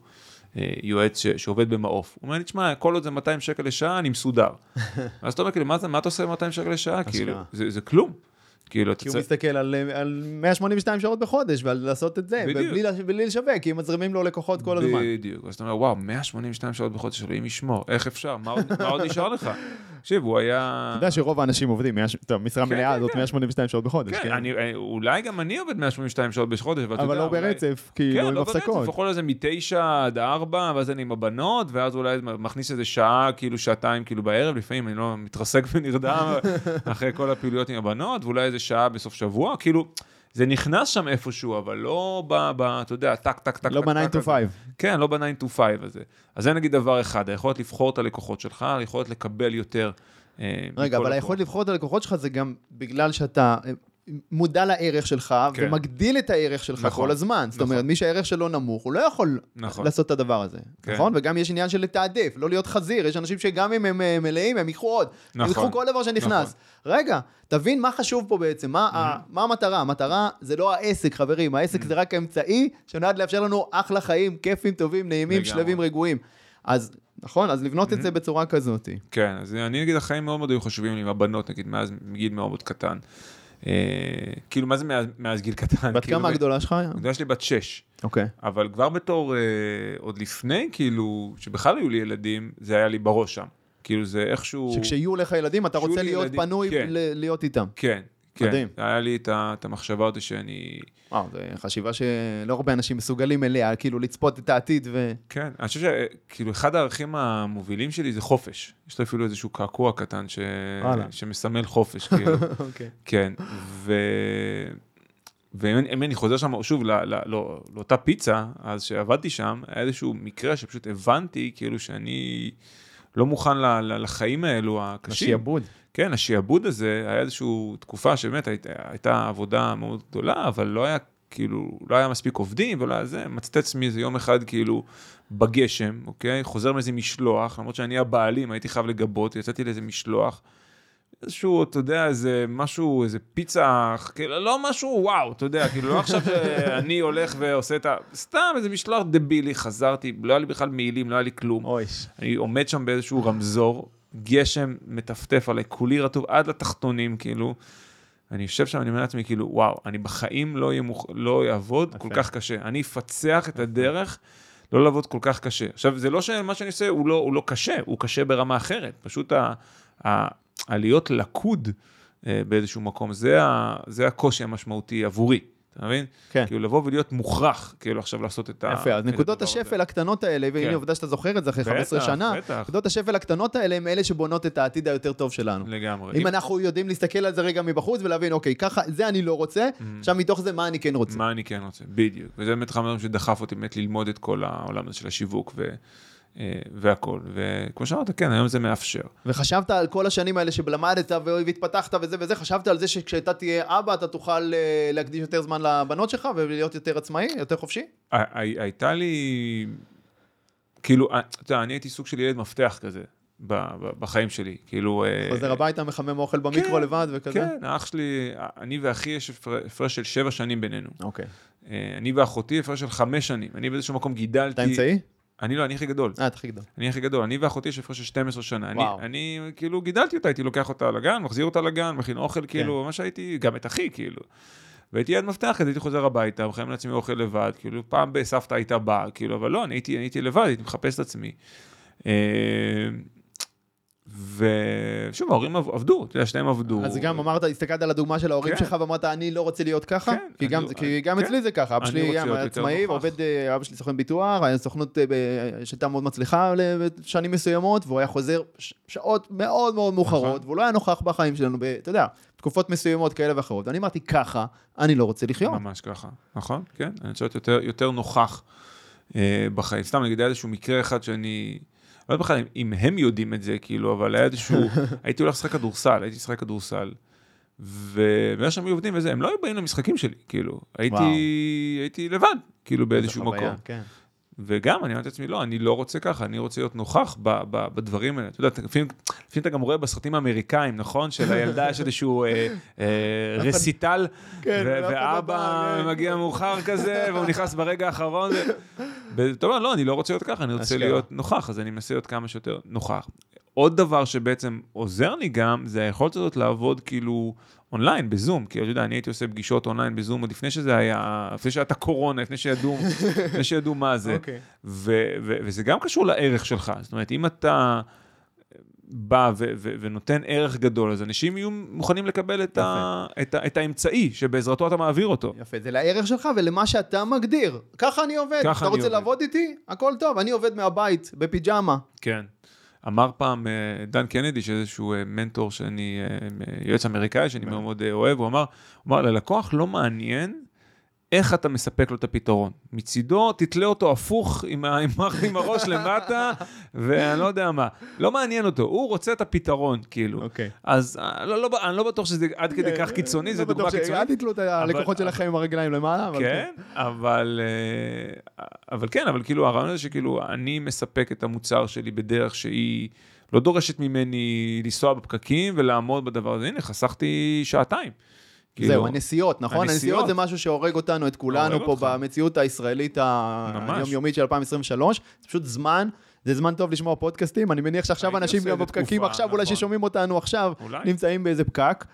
יועץ ש, שעובד במעוף. הוא אומר לי, תשמע, כל עוד זה 200 שקל לשעה, אני מסודר. ואז אתה אומר, כאילו, מה, אתה עושה עם 200 שקל לשעה? כאילו, זה, זה כלום. כאילו, כי הוא צריך... מסתכל על, על 182 שעות בחודש ועל לעשות את זה, בדיוק. ובלי, לש- בלי לשווק, כי מזרימים לו לקוחות כל הזמן. בדיוק. אז אתה אומר, וואו, 182 שעות בחודש, אלוהים ישמור, איך אפשר? מה עוד, מה עוד נשאר לך? תקשיב, הוא היה... אתה יודע שרוב האנשים עובדים, טוב, משרה כן, מלאה כן, זאת כן. 182 שעות בחודש, כן, כן. אני, אה, אולי גם אני עובד 182 שעות בחודש, אבל יודע, לא אולי- ברצף, כן, כאילו, עם לא הפסקות. ברצף, יכול להיות זה מתשע עד ארבע, ואז אני עם הבנות, ואז אולי מכניס איזה שעה, כאילו שעתיים, כאילו בערב, לפעמים אני לא מתרסק ונרדם אחרי כל הפעילויות עם הבנות, ואולי איזה שעה בסוף שבוע, כאילו, זה נכנס שם איפשהו, אבל לא ב... ב אתה יודע, טק, טק, טק, לא טק, ב-9 טק to הזה. 5. כן, לא ב-9 to 5 הזה. אז זה נגיד דבר אחד, היכולת לבחור את הלקוחות שלך, היכולת לקבל יותר. אה, רגע, אבל. היכולת לבחור את הלקוחות שלך זה גם בגלל שאתה אה, מודע לערך שלך, כן. ומגדיל את הערך שלך נכון, כל הזמן. זאת נכון. אומרת, מי שהערך שלו נמוך, הוא לא יכול נכון. לעשות את הדבר הזה. כן. נכון? וגם יש עניין של לתעדף, לא להיות חזיר. יש אנשים שגם אם הם אה, מלאים, הם ייקחו עוד. הם נכון. ייקחו כל דבר שנכנס. רגע, תבין מה חשוב פה בעצם, מה ה- מה המטרה? המטרה זה לא העסק, חברים. העסק זה רק האמצעי שנועד לאפשר לנו אחלה חיים, כיפים, טובים, נעימים, לגמרי. שלווים, רגועים. אז, נכון? אז לבנות את זה בצורה כזאת. כן, אז אני נגיד החיים מאוד מאוד היו חשובים לי עם הבנות, נגיד, מאז מגיל מאוד מאוד קטן. אה, כאילו, מה זה מאז, גיל קטן? בת כאילו, כמה הגדולה שלך? הגדולה שלי בת שש. אוקיי. אבל כבר בתור, אה, עוד לפני, כאילו, שבכלל היו לי ילדים, זה היה לי בראש שם. כאילו, זה איכשהו... שכשיהיו לך ילדים, אתה רוצה להיות פנוי כן. להיות איתם. כן, כן. מדהים. היה לי את, את המחשבה הזאת שאני... וואו, זו חשיבה שלא הרבה אנשים מסוגלים אליה, כאילו לצפות את העתיד ו... כן, אני חושב שכאילו אחד הערכים המובילים שלי זה חופש. יש לי אפילו איזשהו קעקוע קטן ש... שמסמל חופש, כאילו. אוקיי. כן, ו... ואם אני- אם אני חוזר שם, שוב, לא, לא, לא, לאותה פיצה, אז שעבדתי שם, היה איזשהו מקרה שפשוט הבנתי, כאילו, שאני לא מוכן לחיים האלו הקשים. השיעבוד. כן, השיעבוד הזה, היה איזושהי תקופה שבאמת הייתה, הייתה עבודה מאוד גדולה, אבל לא היה, כאילו, לא היה מספיק עובדים, ולא היה זה, מצאתי את עצמי איזה יום אחד, כאילו, בגשם, אוקיי? חוזר מאיזה משלוח, למרות שאני הבעלים, הייתי חייב לגבות, יצאתי לאיזה משלוח. איזשהו, אתה יודע, איזה משהו, איזה פיצה, כאילו, לא משהו וואו, אתה יודע, כאילו, לא עכשיו שאני הולך ועושה את ה... סתם איזה משלוח דבילי, חזרתי, לא היה לי בכלל מעילים, לא היה לי כלום. אוי. אני עומד שם באיזשהו רמזור, גשם מטפטף עליי, כולי רטוב עד לתחתונים, כאילו. אני יושב שם, אני אומר לעצמי, כאילו, וואו, אני בחיים לא, יהיה מוכ... לא אעבוד כל כך קשה. אני אפצח את הדרך לא לעבוד כל כך קשה. עכשיו, זה לא שמה שאני עושה הוא לא, הוא לא קשה, הוא קשה ברמה אחרת. פשוט ה... ה... הלהיות לכוד אה, באיזשהו מקום, זה, ה... זה הקושי המשמעותי עבורי. אתה מבין? כן. כאילו לבוא ולהיות מוכרח, כאילו עכשיו לעשות את ה... יפה, אז נקודות הדבר הזה. השפל הקטנות האלה, והנה כן. עובדה שאתה זוכר את זה אחרי 15 בטח, שנה, בטח. נקודות השפל הקטנות האלה הם אלה שבונות את העתיד היותר טוב שלנו. לגמרי. אם אנחנו יודעים להסתכל על זה רגע מבחוץ ולהבין, אוקיי, ככה, זה אני לא רוצה, עכשיו מתוך זה מה אני כן רוצה. מה אני כן רוצה, בדיוק. וזה באמת אחד הדברים שדחף אותי באמת ללמוד את כל העולם הזה של השיווק ו, אה, והכל. וכמו שאמרת, כן, היום זה מאפשר. וחשבת על כל השנים האלה שלמדת והתפתחת וזה וזה, חשבת על זה שכשאתה תהיה אבא אתה תוכל אה, להקדיש יותר זמן לבנות שלך ולהיות יותר עצמאי, יותר חופשי? הי- הי- הייתה לי... כאילו, אה, אתה יודע, אני הייתי סוג של ילד מפתח כזה. בחיים שלי, כאילו... חוזר הביתה, מחמם אוכל במיקרו כן, לבד וכזה? כן, אח שלי, אני ואחי יש הפר- הפרש של שבע שנים בינינו. אוקיי. אני ואחותי הפרש של חמש שנים. אני באיזשהו מקום גידלתי... אתה אמצעי? אני לא, אני הכי גדול. אה, אתה הכי גדול. אני הכי גדול. אני ואחותי יש הפרש של 12 שנה. אני, וואו. אני כאילו גידלתי אותה, הייתי לוקח אותה לגן, מחזיר אותה לגן, מכין אוכל, כן. כאילו, מה שהייתי, גם את אחי, כאילו. והייתי ילד מפתח כזה, הייתי חוזר הביתה, מחמם לעצמי אוכל לבד, כאילו, פעם בסבתא הייתה באה, כאילו, אבל לא, אני הייתי, אני הייתי לבד, הייתי מחפש את עצמי. ושוב, ההורים עב- עבדו, אתה יודע, שניהם עבדו. אז גם אמרת, הסתכלת על הדוגמה של ההורים כן. שלך ואמרת, אני לא רוצה להיות ככה? כן, כי אני גם- לא- כי גם כן. אצלי זה ככה, אבא אני שלי היה עצמאי. עובד, אה, אבא שלי סוכן ביטוח, סוכנות אה, שהייתה מאוד מצליחה לשנים מסוימות, והוא היה חוזר שעות מאוד מאוד מאוחרות, נכון. והוא לא היה נוכח בחיים שלנו, אתה יודע, תקופות מסוימות כאלה ואחרות. ואני אמרתי, ככה, אני לא רוצה לחיות. ממש ככה, נכון? כן, אני רוצה להיות יותר, יותר נוכח אה, בחיים. סתם, נגיד, היה איזשהו מקרה אחד שאני... לא יודע בכלל אם- הם יודעים את זה, כאילו, אבל היה איזשהו... הייתי הולך לשחק כדורסל, הייתי לשחק כדורסל, ובגלל שהם היו עובדים וזה, הם לא היו באים למשחקים שלי, כאילו. הייתי. הייתי לבד, כאילו, באיזשהו מקום. כן. וגם, אני אמרתי לעצמי, לא, אני לא רוצה ככה, אני רוצה להיות נוכח ב, ב, בדברים האלה. אתה יודע, לפעמים, לפעמים אתה גם רואה בסרטים האמריקאים, נכון? שלילדה יש איזשהו אה, אה, רסיטל, כן, ו- לא ואבא בא, כן. מגיע מאוחר כזה, והוא נכנס ברגע האחרון. ואתה אומר, לא, אני לא רוצה להיות ככה, אני רוצה. להיות נוכח, אז אני מנסה להיות כמה שיותר נוכח. עוד דבר שבעצם עוזר לי גם, זה היכולת הזאת לעבוד כאילו אונליין, בזום, כי אתה יודע, אני הייתי עושה פגישות אונליין בזום עוד לפני שזה היה, לפני שהייתה קורונה, לפני שידעו, לפני שידעו מה זה. אוקיי. ו- ו- וזה גם קשור לערך שלך. זאת אומרת, אם אתה בא ו- ו- ונותן ערך גדול, אז אנשים יהיו מוכנים לקבל את, ה- את, ה- את האמצעי שבעזרתו אתה מעביר אותו. יפה, זה לערך שלך ולמה שאתה מגדיר. ככה אני עובד. ככה אתה אני רוצה עובד. לעבוד איתי? הכל טוב, אני עובד מהבית, בפיג'מה. כן. אמר פעם אה, דן קנדי, שאיזשהו אה, מנטור שאני, אה, יועץ אמריקאי שאני מאוד מאוד אוהב, הוא אמר, הוא אמר, ללקוח לא מעניין איך אתה מספק לו את הפתרון. מצידו, תתלה אותו הפוך עם, ה- עם, הראש למטה, ואני לא יודע מה. לא מעניין אותו, הוא רוצה את הפתרון, כאילו. אוקיי. אז אה, לא, לא, אני לא בטוח שזה עד כדי כך קיצוני, זו דוגמה אל קיצונית. תתלו את הלקוחות אבל- שלכם עם הרגליים למעלה, אבל כן, אבל, אה, אבל כן, אבל כאילו הרעיון הזה שכאילו אני מספק את המוצר שלי בדרך שהיא לא דורשת ממני לנסוע בפקקים ולעמוד בדבר הזה. הנה, חסכתי שעתיים. כאילו, זהו, הנסיעות, נכון? הנסיעות. הנסיעות זה משהו שהורג אותנו, את כולנו פה אותך. במציאות הישראלית. היומיומית של 2023. זה פשוט זמן, זה זמן טוב לשמוע פודקאסטים. אני מניח שעכשיו אנשים גם בפקקים עכשיו, אולי נכון. ששומעים אותנו עכשיו, אולי. נמצאים באיזה פקק.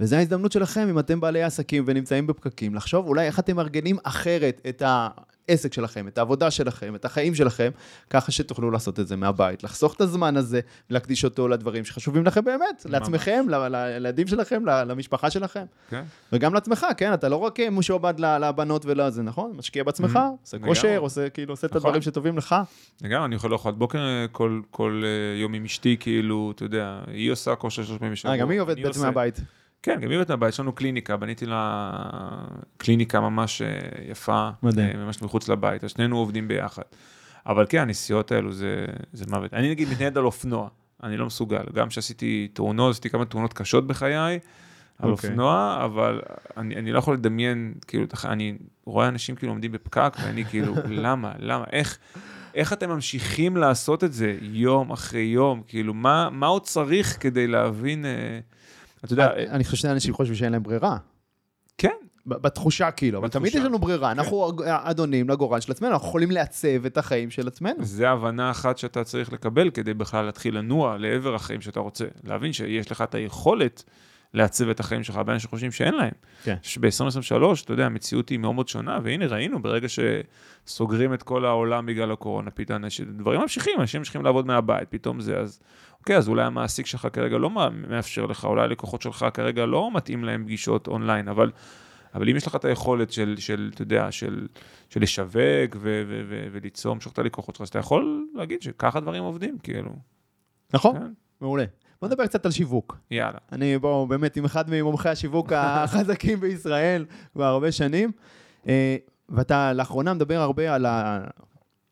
וזו ההזדמנות שלכם, אם אתם בעלי עסקים ונמצאים בפקקים, לחשוב אולי איך אתם מארגנים אחרת את העסק שלכם, את העבודה שלכם, את החיים שלכם, ככה שתוכלו לעשות את זה מהבית, לחסוך את הזמן הזה, להקדיש אותו לדברים שחשובים לכם באמת, לעצמכם, ל- ל- לילדים שלכם, למשפחה שלכם. כן. וגם לעצמך, כן? אתה לא רק אה, משועבד לבנות ולזה, נכון? משקיע בעצמך, עושה לגמרי. כושר, עושה כאילו, עושה את נכון. הדברים שטובים לך. לגמרי, אני יכול לאכול בוקר אה, כל, כל אה, יום עם אשתי, כאילו, אתה יודע, היא עושה כושר שלוש פעמים בשבוע. גם היא עובדת בעצם עושה- מהבית. כן, גם עובדת מהבית, יש לנו קליניקה, בניתי לה קליניקה ממש אה, יפה, מדהים. אה, ממש מחוץ לבית, אז שנינו עובדים ביחד. אבל כן, הנסיעות האלו זה, זה מוות. אני נגיד מתנייד על אופנוע, אני לא מסוגל. גם כשעשיתי תאונות, עשיתי כמה תאונות קשות בחיי, על אוקיי. אופנוע, אבל אני, אני לא יכול לדמיין, כאילו, אני רואה אנשים כאילו עומדים בפקק, ואני כאילו, למה, למה, איך, איך אתם ממשיכים לעשות את זה יום אחרי יום? כאילו, מה, מה עוד צריך כדי להבין, אה, אתה יודע, אני חושב שאנשים חושבים שאין להם ברירה. כן, בתחושה כאילו, אבל. תמיד יש לנו ברירה, אנחנו אדונים לגורל של עצמנו, אנחנו יכולים לעצב את החיים של עצמנו. זה הבנה אחת שאתה צריך לקבל כדי בכלל להתחיל לנוע לעבר החיים שאתה רוצה. להבין שיש לך את היכולת לעצב את החיים שלך, הרבה אנשים חושבים שאין להם. כן. ב-2023, אתה יודע, המציאות היא מאוד מאוד שונה, והנה ראינו, ברגע שסוגרים את כל העולם בגלל הקורונה, פתאום דברים ממשיכים, אנשים ממשיכים לעבוד מהבית, פתאום זה, אז אוקיי, אז אולי המעסיק שלך כרגע לא מאפשר לך, אולי הלקוחות שלך כרגע לא מתאים להם פגישות אונליין, אבל... אבל אם יש לך את היכולת של, של אתה יודע, של, של לשווק ו- ו- ו- וליצור, למשוך את הלקוחות שלך, אז אתה יכול להגיד שככה דברים עובדים, כאילו. נכון? כן, מעולה. בוא נדבר קצת על שיווק. יאללה. אני בוא, באמת עם אחד ממומחי השיווק החזקים בישראל כבר הרבה שנים, אה, ואתה לאחרונה מדבר הרבה על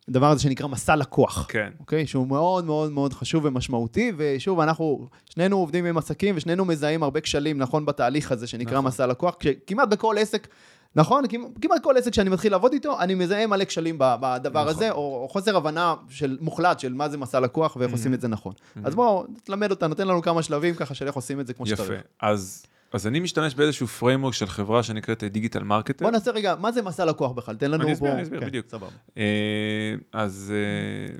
הדבר הזה שנקרא מסע לקוח. כן. אוקיי? שהוא מאוד מאוד מאוד חשוב ומשמעותי, ושוב, אנחנו, שנינו עובדים עם עסקים ושנינו מזהים הרבה כשלים, נכון, בתהליך הזה שנקרא נכון. מסע לקוח, כשכמעט בכל עסק נכון? כמעט- כל עסק שאני מתחיל לעבוד איתו, אני מזהה מלא כשלים בדבר נכון. הזה, או או חוסר הבנה של מוחלט של מה זה מסע לקוח ואיך עושים את זה נכון. אז בואו, תלמד אותנו, תן לנו כמה שלבים ככה של איך עושים את זה כמו יפה. שצריך. אז, אז אני משתמש באיזשהו framework של חברה שנקראת Digital Marketer. בוא נעשה רגע, מה זה מסע לקוח בכלל? תן לנו אני פה... אסביר, אני אסביר, כן, בדיוק. סבבה. אה, אז אה,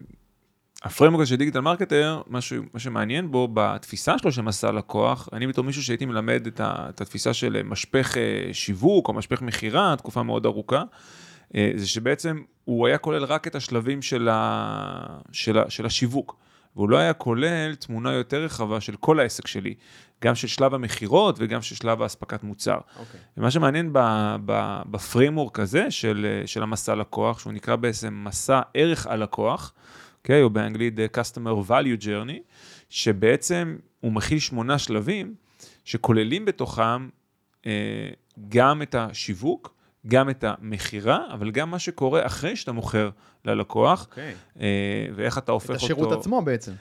ה framework של Digital Marketer, מה ש- מה שמעניין בו בתפיסה שלו של מסע לקוח, אני בתור מישהו שהייתי מלמד את, ה, את התפיסה של משפך אה, שיווק או משפך מכירה, תקופה מאוד ארוכה, אה, זה שבעצם הוא היה כולל רק את השלבים של, ה, של, ה, של השיווק. והוא לא היה כולל תמונה יותר רחבה של כל העסק שלי, גם של שלב המכירות וגם של שלב האספקת מוצר. אוקיי. ומה שמעניין ב- ב- בפריימורק הזה של, של המסע לקוח, שהוא נקרא בעצם מסע ערך הלקוח, אוקיי? או באנגלית Customer Value Journey, שבעצם הוא מכיל שמונה שלבים, שכוללים בתוכם אה, גם את השיווק, גם את המכירה, אבל גם מה שקורה אחרי שאתה מוכר ללקוח, אוקיי. אה, ואיך אתה הופך את אותו... השירות עצמו בעצם.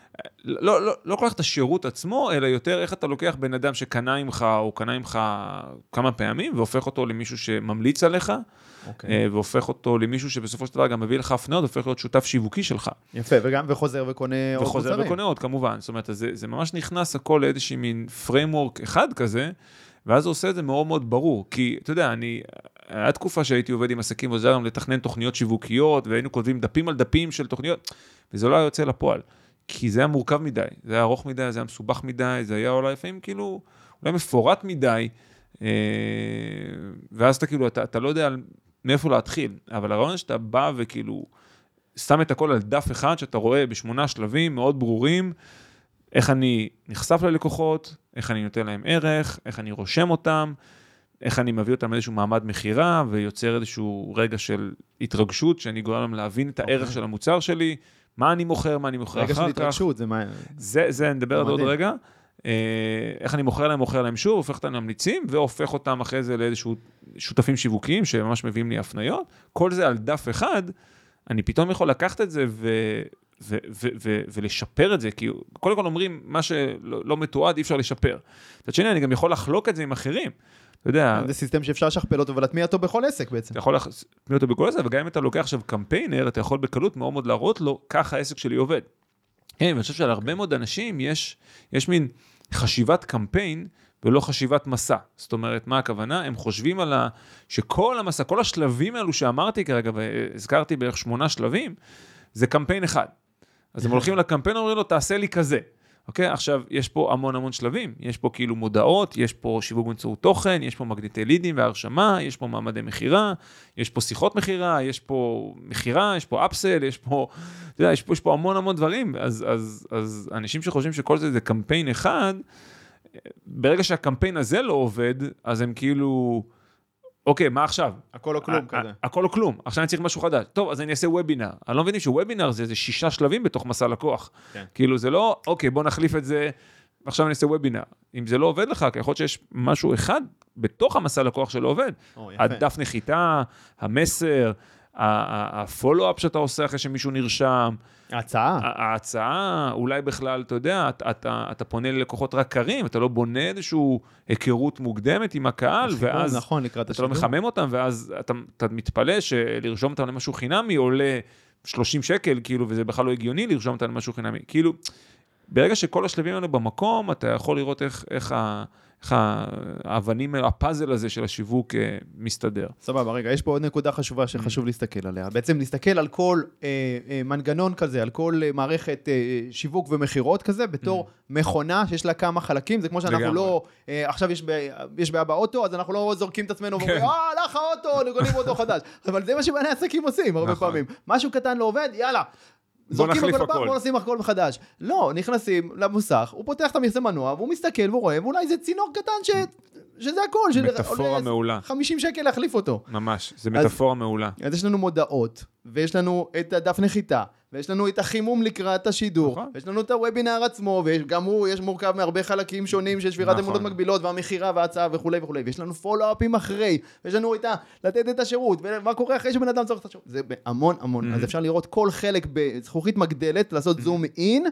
לא, לא, לא כל כך את השירות עצמו, אלא יותר איך אתה לוקח בן אדם שקנה ממך, או קנה ממך כמה פעמים, והופך אותו למישהו שממליץ עליך, אוקיי. אה, והופך אותו למישהו שבסופו של דבר גם מביא לך הפניות, הופך להיות שותף שיווקי שלך. יפה, וגם וחוזר וקונה עוד וחוזר מוצרים. וקונה עוד כמובן. זאת אומרת, זה, זה ממש נכנס הכל לאיזושהי מין framework אחד כזה, ואז הוא עושה את זה מאוד מאוד ברור. כי, אתה יודע, אני, היה תקופה שהייתי עובד עם עסקים ועוזר להם לתכנן תוכניות שיווקיות, והיינו כותבים דפים על דפים של תוכניות, וזה לא היה יוצא לפועל. כי זה היה מורכב מדי, זה היה ארוך מדי, זה היה מסובך מדי, זה היה אולי לפעמים כאילו, אולי מפורט מדי, אה, ואז אתה כאילו, אתה, אתה לא יודע מאיפה להתחיל, אבל הרעיון שאתה בא וכאילו, שם את הכל על דף אחד, שאתה רואה בשמונה שלבים מאוד ברורים, איך אני נחשף ללקוחות, איך אני נותן להם ערך, איך אני רושם אותם, איך אני מביא אותם לאיזשהו מעמד מכירה ויוצר איזשהו רגע של התרגשות, שאני גורם להם להבין את הערך אוקיי. של המוצר שלי, מה אני מוכר, מה אני מוכר רגע של אחר כך. התרגשות, זה מה... זה, זה נדבר על זה עוד. רגע. אה, איך אני מוכר להם, מוכר להם שוב, הופך אותם לממליצים, והופך אותם אחרי זה לאיזשהו שותפים שיווקיים שממש מביאים לי הפניות. כל זה על דף אחד, אני פתאום יכול לקחת את זה ו... ו- ו- ו- ולשפר את זה, כי קודם כל אומרים, מה שלא לא מתועד אי אפשר לשפר. מצד שני, אני גם יכול לחלוק את זה עם אחרים. אתה יודע, זה סיסטם שאפשר לשכפל אותו ולהטמיע אותו בכל עסק בעצם. אתה יכול להכניס אותו בכל זה, וגם אם אתה לוקח עכשיו קמפיינר, אתה יכול בקלות מאוד מאוד להראות לו, ככה העסק שלי עובד. כן, ואני חושב שעל הרבה מאוד אנשים יש, יש מין חשיבת קמפיין ולא חשיבת מסע. זאת אומרת, מה הכוונה? הם חושבים על ה... שכל המסע, כל השלבים האלו שאמרתי כרגע, והזכרתי בערך שמונה שלבים, זה קמפיין אחד. אז הם הולכים לקמפיין, אומרים לו, תעשה לי כזה. אוקיי? עכשיו, יש פה המון המון שלבים. יש פה כאילו מודעות, יש פה שיווק באמצעות תוכן, יש פה מגנטי לידים והרשמה, יש פה מעמדי מכירה, יש פה שיחות מכירה, יש פה מכירה, יש פה אפסל, יש פה, אתה יודע, יש פה, יש פה המון המון דברים. אז, אז, אז אנשים שחושבים שכל זה זה קמפיין אחד, ברגע שהקמפיין הזה לא עובד, אז הם כאילו, אוקיי, מה עכשיו? הכל או כלום כזה. הכל או כלום, עכשיו אני צריך משהו חדש. טוב, אז אני אעשה וובינר. אני לא מבין שוובינר זה איזה שישה שלבים בתוך מסע לקוח. כן. כאילו, זה לא, אוקיי, בוא נחליף את זה, עכשיו אני אעשה וובינר. אם זה לא עובד לך, כי יכול להיות שיש משהו אחד בתוך המסע לקוח שלא עובד. או, יפה. הדף נחיתה, המסר, הפולו-אפ שאתה עושה אחרי שמישהו נרשם, ההצעה. ההצעה, אולי בכלל, אתה יודע, אתה, אתה, אתה פונה ללקוחות רק קרים, אתה לא בונה איזושהי היכרות מוקדמת עם הקהל, ואז... נכון, לקראת אתה השידור. לא מחמם אותם, ואז אתה, אתה מתפלא שלרשום אותם למשהו חינמי עולה 30 שקל, כאילו, וזה בכלל לא הגיוני לרשום אותם למשהו חינמי. כאילו, ברגע שכל השלבים האלה במקום, אתה יכול לראות איך, איך, ה, איך האבנים, הפאזל הזה של השיווק אה, מסתדר. סבבה, רגע, יש פה עוד נקודה חשובה שחשוב להסתכל עליה. בעצם להסתכל על כל אה, אה, מנגנון כזה, על כל אה, מערכת אה, שיווק ומכירות כזה, בתור מכונה שיש לה כמה חלקים. זה כמו שאנחנו לגמרי. לא, אה, עכשיו יש, ב, יש בעיה באוטו, אז אנחנו לא זורקים את עצמנו ואומרים, כן. אה, הלך האוטו, קונים אוטו חדש. אבל זה מה שבעלי עסקים עושים הרבה נכון. פעמים. משהו קטן לא עובד, יאללה. זורקים הכל לפח. בוא נשים הכל מחדש. לא, נכנסים למוסך, הוא פותח את המכסה מנוע, והוא מסתכל והוא רואה, ואולי זה צינור קטן ש... שזה הכל, מטאפורה מעולה. 50 שקל להחליף אותו. ממש, זה אז- מטאפורה מעולה. אז יש לנו מודעות, ויש לנו את הדף נחיתה, ויש לנו את החימום לקראת השידור, נכון. ויש לנו את הוובינר עצמו, וגם הוא, יש מורכב מהרבה חלקים שונים של שבירת נכון. אמונות מקבילות, והמכירה וההצעה וכולי וכולי, ויש לנו פולו-אפים אחרי, ויש לנו את ה... לתת את השירות, ומה קורה אחרי שבן אדם צריך את השירות, זה המון המון, Mhm. אז אפשר לראות כל חלק בזכוכית מגדלת, לעשות זום אין,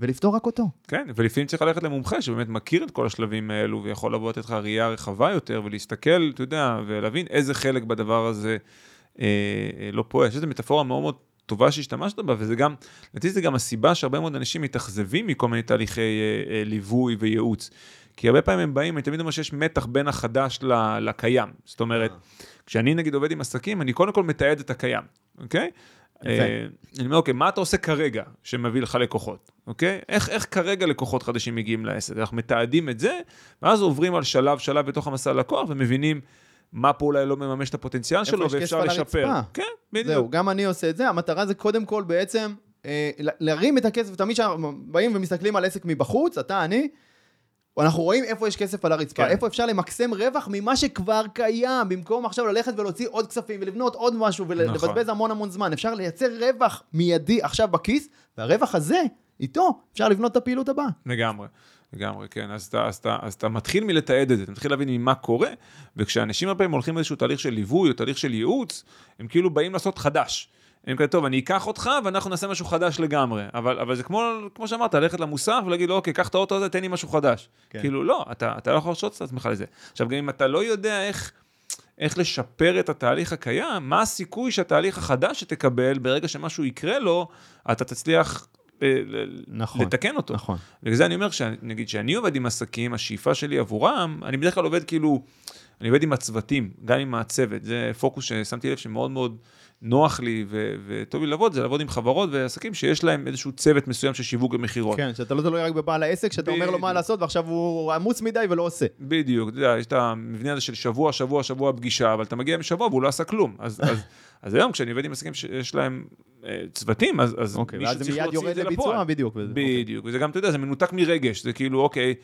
ולפתור רק אותו. כן, ולפעמים צריך ללכת למומחה שבאמת מכיר את כל השלבים האלו ויכול לבוא לתת לך ראייה רחבה יותר ולהסתכל, אתה יודע, ולהבין איזה חלק בדבר הזה אה, אה, לא פועל. יש איזו מטאפורה מאוד מאוד טובה שהשתמשת בה, וזה גם, לדעתי זה גם הסיבה שהרבה מאוד אנשים מתאכזבים מכל מיני תהליכי אה, אה, ליווי וייעוץ. כי הרבה פעמים הם באים, אני תמיד אומר שיש מתח בין החדש לקיים. זאת אומרת, כשאני נגיד עובד עם עסקים, אני קודם כל מתעד את הקיים, אוקיי? אה, אני אומר, אוקיי, מה אתה עושה כרגע שמביא לך לקוחות, אוקיי? איך, איך כרגע לקוחות חדשים מגיעים לעסק? אנחנו מתעדים את זה, ואז עוברים על שלב, שלב בתוך המסע לקוח, ומבינים מה פה אולי לא מממש את הפוטנציאל שלו, ואפשר לשפר. הרצפה? כן, בדיוק. זהו, גם אני עושה את זה, המטרה זה קודם כל בעצם אה, להרים את הכסף, תמיד כשאנחנו באים ומסתכלים על עסק מבחוץ, אתה, אני, אנחנו רואים איפה יש כסף על הרצפה, כן. איפה אפשר למקסם רווח ממה שכבר קיים, במקום עכשיו ללכת ולהוציא עוד כספים ולבנות עוד משהו ולבזבז נכון. המון המון זמן, אפשר לייצר רווח מיידי עכשיו בכיס, והרווח הזה, איתו, אפשר לבנות את הפעילות הבאה. לגמרי, לגמרי, כן. אז אתה, אז, אתה, אז אתה מתחיל מלתעד את זה, אתה מתחיל להבין ממה קורה, וכשאנשים הרבה פעמים הולכים לאיזשהו תהליך של ליווי או תהליך של ייעוץ, הם כאילו באים לעשות חדש. הם כאלה, טוב, אני אקח אותך ואנחנו נעשה משהו חדש לגמרי. אבל, אבל זה כמו, כמו שאמרת, ללכת למוסך ולהגיד לו, אוקיי, קח את האוטו הזה, תן לי משהו חדש. כן. כאילו, לא, אתה, אתה לא יכול לשעות את עצמך לזה. עכשיו, גם אם אתה לא יודע איך... איך לשפר את התהליך הקיים, מה הסיכוי שהתהליך החדש שתקבל, ברגע שמשהו יקרה לו, אתה תצליח נכון. לתקן אותו. נכון. בגלל זה אני אומר, שנגיד שאני עובד עם עסקים, השאיפה שלי עבורם, אני בדרך כלל עובד כאילו, אני עובד עם הצוותים, גם עם הצוות, זה פוקוס ששמתי לב שמאוד מאוד נוח לי ו- וטוב לי לעבוד, זה לעבוד עם חברות ועסקים שיש להם איזשהו צוות מסוים של שיווק ומכירות. כן, שאתה לא תלוי רק בבעל העסק, שאתה אומר לו מה בדיוק. לעשות, ועכשיו הוא עמוס מדי ולא עושה. בדיוק, אתה יודע, יש את המבנה הזה של שבוע, שבוע, שבוע פגישה, אבל אתה מגיע משבוע והוא לא עשה כלום. אז, אז, אז היום כשאני עובד עם עסקים שיש להם אה, צוותים, אז, אז אוקיי, מישהו ואז זה צריך מיד להוציא יורד את זה לביצוע, לפועל. בדיוק. וזה- אוקיי. בדיוק, וזה גם, אתה יודע, זה מנותק מרגש, זה כאילו, אוקיי,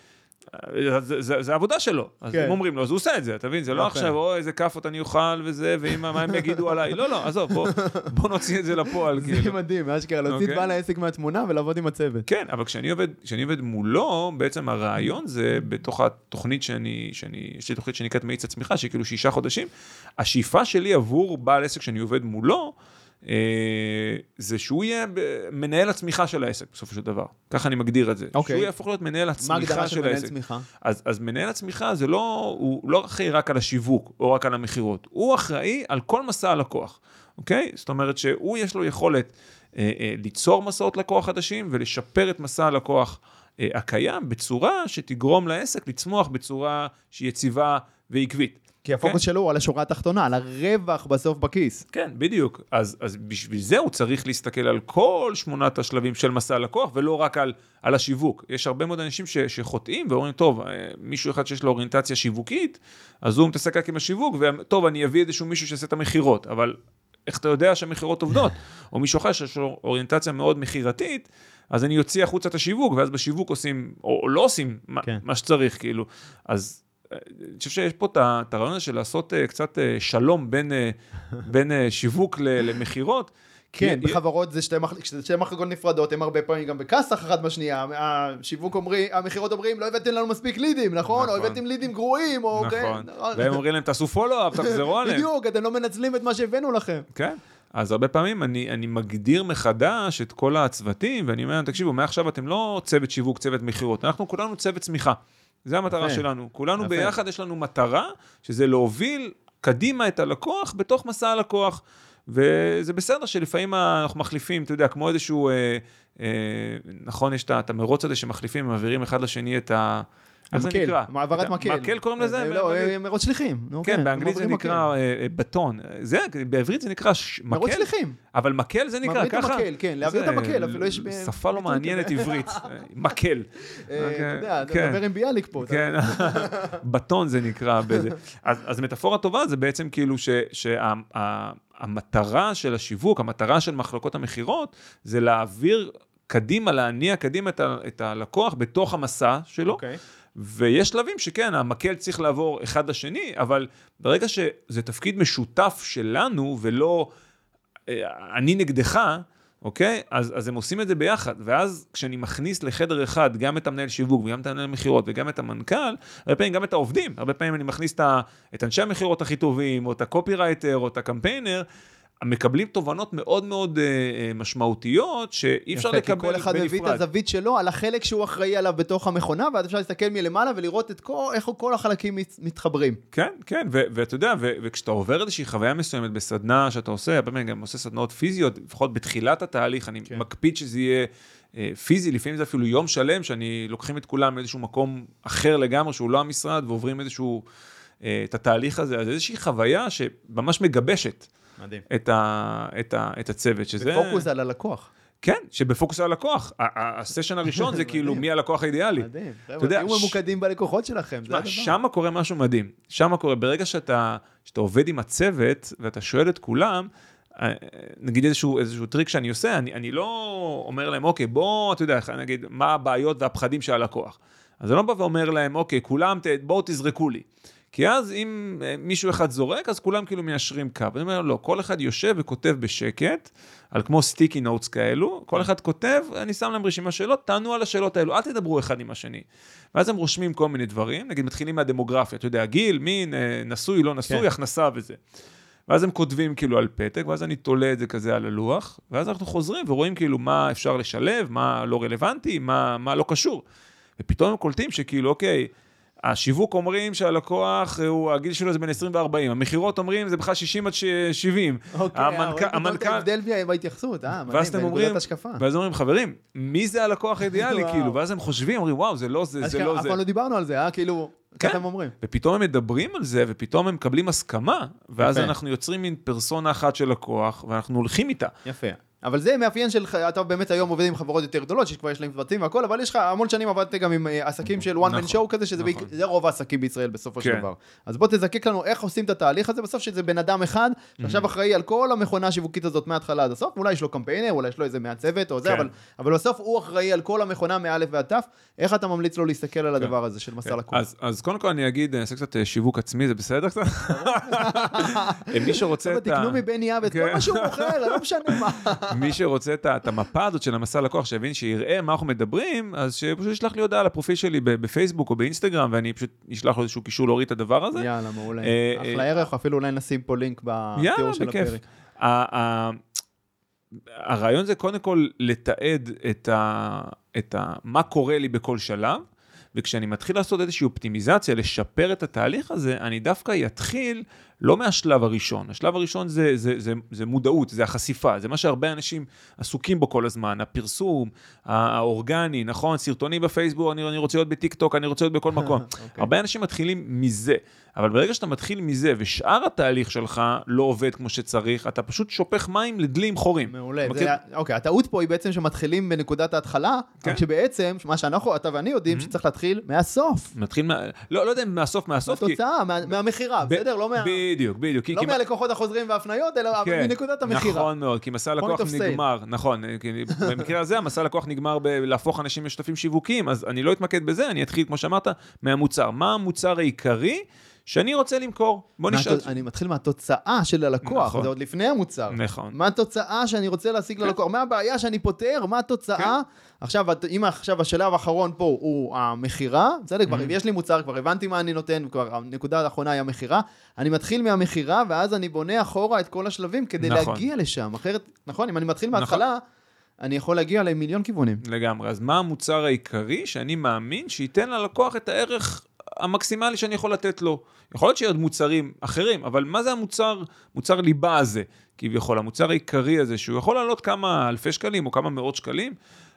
זה, זה, זה העבודה שלו. אז כן. הם אומרים לו, אז הוא עושה את זה, אתה מבין? זה לא יפה. עכשיו, אוי, איזה כאפות אני אוכל וזה, ואם מה הם יגידו עליי. לא, לא, עזוב, בוא, בוא נוציא את זה לפועל, זה כאילו. מדהים, אשכרה, להוציא את אוקיי. בעל העסק מהתמונה ולעבוד עם הצוות. כן, אבל כשאני עובד, כשאני עובד מולו, בעצם הרעיון זה בתוך התוכנית שאני, שאני, יש לי תוכנית שנקראת מאיץ הצמיחה, שהיא כאילו שישה חודשים. השאיפה שלי עבור בעל עסק שאני עובד מולו, אה, זה שהוא יהיה מנהל הצמיחה של העסק בסופו של דבר. ככה אני מגדיר את זה. אוקיי. שהוא יהפוך להיות מנהל מה הצמיחה של של מנהל העסק. צמיחה? אז, אז מנהל הצמיחה זה לא, הוא לא אחראי רק על השיווק או רק על המכירות, הוא אחראי על כל מסע הלקוח, אוקיי? זאת אומרת שהוא יש לו יכולת אה, אה, ליצור מסעות לקוח חדשים ולשפר את מסע הלקוח אה, הקיים בצורה שתגרום לעסק לצמוח בצורה שהיא יציבה ועקבית. כי הפוקוס שלו הוא על השורה התחתונה, על הרווח בסוף בכיס. כן, בדיוק. אז, אז בשביל זה הוא צריך להסתכל על כל שמונת השלבים של מסע הלקוח, ולא רק על, על השיווק. יש הרבה מאוד אנשים ש, שחוטאים ואומרים, טוב, אה, מישהו אחד שיש לו אוריינטציה שיווקית, אז הוא מתעסק רק עם השיווק, וטוב, אני אביא איזשהו מישהו שיעשה את המכירות, אבל איך אתה יודע שהמכירות עובדות? או מישהו אחר שיש לו אוריינטציה מאוד מכירתית, אז אני אוציא החוצה את השיווק, ואז בשיווק עושים, או, או לא עושים מה, כן. מה שצריך, כאילו. אז אני חושב שיש פה את הרעיון הזה של לעשות אה, קצת אה, שלום בין, אה, בין שיווק למכירות. כן, כי- בחברות זה שתי. כשזה שתי מחלקות נפרדות, הם הרבה פעמים גם בכסח אחת בשנייה, השיווק אומרים, המכירות אומרים, לא הבאתם לנו מספיק לידים, נכון? או נכון. הבאתם לידים גרועים, או... נכון. כן, והם אומרים להם, תעשו פולו-אפ, תחזרו עליהם. בדיוק, אתם לא מנצלים את מה שהבאנו לכם. כן. אז הרבה פעמים אני, אני מגדיר מחדש את כל הצוותים, ואני אומר להם, תקשיבו, מעכשיו אתם לא צוות שיווק, צוות מכירות, אנחנו כולנו צוות צמיחה. זה המטרה. שלנו. כולנו. ביחד יש לנו מטרה, שזה להוביל קדימה את הלקוח בתוך מסע הלקוח. וזה בסדר שלפעמים אנחנו מחליפים, אתה יודע, כמו איזשהו, אה, אה, נכון, יש את המרוץ הזה שמחליפים, מעבירים אחד לשני את ה... איך זה נקרא? מעברת מקל. מקל קוראים לזה? אה, לא? אה, מרוץ שליחים. נו, כן, באנגלית זה מקל. נקרא אה, אה, בטון. זה, בעברית זה נקרא ש- מרוץ מקל, שליחים. אבל מקל זה נקרא ככה. המקל, כן, להעביר את המקל, אפילו יש שפה לא מעניינת. עברית. אה, מקל. אה, אתה יודע, אתה כן. מדבר עם ביאליק פה. כן, בטון זה נקרא בזה. אז, מטאפורה טובה זה בעצם כאילו שהמטרה של השיווק, המטרה של מחלקות המכירות, זה להעביר קדימה, להניע קדימה את, ה, את הלקוח בתוך המסע שלו. אוקיי. ויש שלבים שכן, המקל צריך לעבור אחד לשני, אבל ברגע שזה תפקיד משותף שלנו ולא אה, אני נגדך, אוקיי? אז, אז הם עושים את זה ביחד, ואז כשאני מכניס לחדר אחד גם את המנהל שיווק וגם את המנהל מכירות וגם את המנכ"ל, הרבה פעמים גם את העובדים, הרבה פעמים אני מכניס את, את אנשי המכירות הכי טובים, או את הקופירייטר, או את הקמפיינר, מקבלים תובנות מאוד מאוד אה, אה, משמעותיות, שאי אפשר לקבל כי כל אחד מביא את בנפרד. הזווית שלו על החלק שהוא אחראי עליו בתוך המכונה, ואז אפשר להסתכל מלמעלה ולראות את כל, איך כל החלקים מת- מתחברים. כן, כן, ואתה יודע, וכשאתה עובר איזושהי חוויה מסוימת בסדנה שאתה עושה, הרבה פעמים גם עושה סדנאות פיזיות, לפחות בתחילת התהליך, אני כן. מקפיד שזה יהיה אה, פיזי, לפעמים זה אפילו יום שלם, שאני לוקחים את כולם לאיזשהו מקום אחר לגמרי, שהוא לא המשרד, ועוברים איזשהו, את התהליך הזה, אז איזושהי חוויה שממש מגבשת מדהים. את, ה- את, ה- את הצוות, שזה... בפוקוס על הלקוח. כן, שבפוקוס על הלקוח. הסשן הראשון זה כאילו. מי הלקוח האידיאלי. מדהים. אתה יודע, תהיו ממוקדים בלקוחות שלכם, זה הדבר. שם קורה משהו מדהים. שם קורה, ברגע שאתה, שאתה עובד עם הצוות ואתה שואל את כולם, אה, נגיד איזשהו, איזשהו טריק שאני עושה, אני, אני לא אומר להם, אוקיי, בוא, אתה יודע, נגיד, מה הבעיות והפחדים של הלקוח. אז אני לא בא ואומר להם, אוקיי, כולם, בואו תזרקו לי. כי אז אם אה, מישהו אחד זורק, אז כולם כאילו מיישרים קו. אני אומר, לא, כל אחד יושב וכותב בשקט, על כמו sticky notes כאלו, כל אחד כותב, אני שם להם רשימה שאלות, תענו על השאלות האלו, אל תדברו אחד עם השני. ואז הם רושמים כל מיני דברים, נגיד מתחילים מהדמוגרפיה, אתה יודע, גיל, מין, אה, נשוי, לא נשוי, כן. הכנסה וזה. ואז הם כותבים כאילו על פתק, ואז אני תולה את זה כזה על הלוח, ואז אנחנו חוזרים ורואים כאילו מה אפשר לשלב, מה לא רלוונטי, מה, מה לא קשור. ופתאום הם קולטים שכאילו, אוקיי, השיווק אומרים שהלקוח, הוא, הגיל שלו זה בין 20 ו-40, המכירות אומרים זה בכלל 60 עד ש- 70. אוקיי, המנכ"ל- המנכ"ל- ההבדל בהתייחסות, אה, מדהים, בנקודת אומרים, השקפה. ואז אומרים, חברים, מי זה הלקוח האידיאלי. כאילו, ואז הם חושבים, אומרים, וואו, זה לא זה, זה לא אף זה. פעם לא דיברנו על זה, אה? כאילו, כן. ככה הם אומרים. ופתאום הם מדברים על זה, ופתאום הם מקבלים הסכמה, ואז יפה. אנחנו יוצרים מין פרסונה אחת של לקוח, ואנחנו הולכים איתה. יפה. אבל זה מאפיין של, אתה באמת היום עובד עם חברות יותר גדולות, שכבר יש להם צוותים והכל, אבל יש לך המון שנים עבדת גם עם אה, עסקים של one man נכון, show כזה, שזה נכון. בעיק- רוב העסקים בישראל בסופו של כן. דבר. אז בוא תזקק לנו איך עושים את התהליך הזה, בסוף שזה בן אדם אחד, שעכשיו אחראי על כל המכונה השיווקית הזאת מההתחלה עד הסוף, אולי יש לו קמפיינר, אולי יש לו איזה מהצוות או זה, כן. אבל, אבל בסוף הוא אחראי על כל המכונה מא' ועד ת', איך אתה ממליץ לו להסתכל על הדבר הזה של מסע לקוח? אז, אז קודם כל אני אגיד, אני אעשה קצת אה, שיווק עצמי, זה בסדר קצת? אה, מי שרוצה את ה... תקנו מבן יהב את כל כן. מה שהוא מוכר, לא משנה מה. מי שרוצה את את המפה הזאת של המסע לקוח, שיבין, שיראה מה אנחנו מדברים, אז שפשוט ישלח לי הודעה לפרופיל שלי בפייסבוק או באינסטגרם, ואני פשוט אשלח לו איזשהו קישור להוריד את הדבר הזה. יאללה, מעולה. אה, אחלה ערך, אפילו אולי נשים פה לינק בתיאור של בכיף. הפרק. הרעיון זה קודם כל לתעד את, ה, את ה, מה קורה לי בכל שלב, וכשאני מתחיל לעשות איזושהי אופטימיזציה, לשפר את התהליך הזה, אני דווקא אתחיל לא מהשלב הראשון. השלב הראשון זה, זה, זה, זה מודעות, זה החשיפה, זה מה שהרבה אנשים עסוקים בו כל הזמן, הפרסום, האורגני, נכון? סרטונים בפייסבוק, אני, אני רוצה להיות בטיק טוק, אני רוצה להיות בכל מקום. אוקיי. הרבה אנשים מתחילים מזה, אבל ברגע שאתה מתחיל מזה ושאר התהליך שלך לא עובד כמו שצריך, אתה פשוט שופך מים לדלים חורים. מעולה. מכיר? זה, אוקיי, הטעות פה היא בעצם שמתחילים בנקודת ההתחלה, כן. רק שבעצם, מה שאנחנו, אתה ואני יודעים, שצריך להתחיל מהסוף. מתחיל מה... לא, לא יודע אם מהסוף, מהסוף, כי... התוצאה, מה- מהמכירה, ב- בסדר? לא מה... בדיוק, בדיוק. לא מהלקוחות החוזרים וההפניות, אלא כן, מנקודת המכירה. נכון מאוד, כי מסע לקוח. נגמר, נכון, במקרה הזה המסע לקוח נגמר בלהפוך אנשים לשותפים שיווקיים, אז אני לא אתמקד בזה, אני אתחיל, כמו שאמרת, מהמוצר. מה המוצר העיקרי שאני רוצה למכור? בוא נשאל. אני מתחיל מהתוצאה של הלקוח, נכון. זה עוד לפני המוצר. נכון. מה התוצאה שאני רוצה להשיג ללקוח? מה הבעיה שאני פותר? מה התוצאה? כן. עכשיו, אם עכשיו השלב האחרון פה הוא המכירה, בסדר, כבר Mm-hmm. יש לי מוצר, כבר הבנתי מה אני נותן, כבר הנקודה האחרונה היא המכירה. אני מתחיל מהמכירה, ואז אני בונה אחורה את כל השלבים כדי נכון. להגיע לשם. אחרת, נכון, אם אני מתחיל נכון. מההתחלה, אני יכול להגיע למיליון כיוונים. לגמרי. אז מה המוצר העיקרי שאני מאמין שייתן ללקוח את הערך המקסימלי שאני יכול לתת לו? יכול להיות שיהיו עוד מוצרים אחרים, אבל מה זה המוצר, מוצר ליבה הזה, כביכול, המוצר העיקרי הזה, שהוא יכול לעלות כמה אלפי שקלים או כמה מאות שקלים,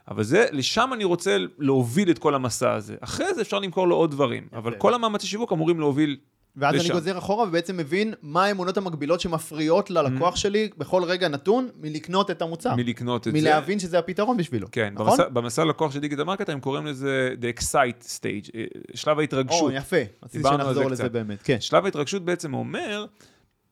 אבל זה, לשם אני רוצה להוביל את כל המסע הזה. אחרי זה אפשר למכור לו עוד דברים, אבל כל המאמצי שיווק אמורים להוביל ואז אני לשם. גוזר אחורה ובעצם מבין מה האמונות המקבילות שמפריעות Mm-hmm. ללקוח שלי בכל רגע נתון מלקנות את המוצר. מלקנות את זה. מלהבין שזה הפתרון בשבילו. כן, נכון? במסע, במסע לקוח של Digital Marketer הם קוראים לזה the excite stage, אה, שלב ההתרגשות. או, יפה. רציתי שנחזור זה לזה קצת. באמת. כן. שלב ההתרגשות בעצם אומר,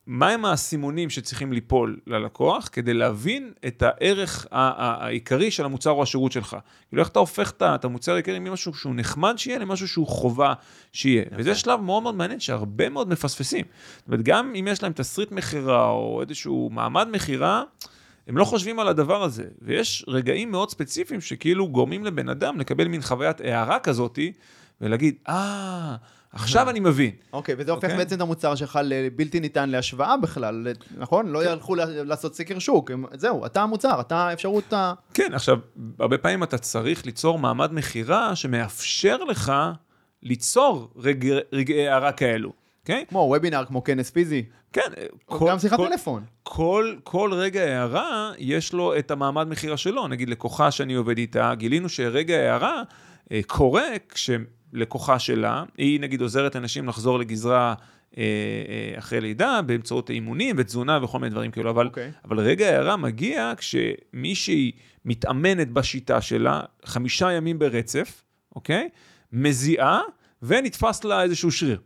מהם האסימונים שצריכים ליפול ללקוח כדי להבין את הערך העיקרי של המוצר או השירות שלך. כאילו איך אתה הופך את המוצר העיקרי ממשהו שהוא נחמד שיהיה למשהו שהוא חובה שיהיה. וזה שלב מאוד מאוד מעניין שהרבה מאוד מפספסים. זאת אומרת, גם אם יש להם תסריט מכירה או איזשהו מעמד מכירה, הם לא חושבים על הדבר הזה. ויש רגעים מאוד ספציפיים שכאילו גורמים לבן אדם לקבל מין חוויית הערה כזאתי, ולהגיד, אה, עכשיו אני מבין. אוקיי, וזה הופך אוקיי. בעצם את המוצר שלך לבלתי ניתן להשוואה בכלל, נכון? לא ילכו ל- לעשות סקר שוק, זהו, אתה המוצר, אתה האפשרות ה... כן, עכשיו, הרבה פעמים אתה צריך ליצור מעמד מכירה שמאפשר לך ליצור רגע- רגעי הערה כאלו, אוקיי? כמו וובינר, כמו כנס פיזי, כן, כל- גם שיחת כל- טלפון. כל, כל רגע הערה, יש לו את המעמד מכירה שלו. נגיד לקוחה שאני עובד איתה, גילינו שרגע הערה אה, קורה כשלקוחה שלה, היא נגיד עוזרת לאנשים לחזור לגזרה אה, אה, אחרי לידה, באמצעות אימונים ותזונה וכל מיני דברים כאלו, אבל, אוקיי. אבל רגע הערה מגיע כשמישהי מתאמנת בשיטה שלה חמישה ימים ברצף, אוקיי? מזיעה ונתפס לה איזשהו שריר.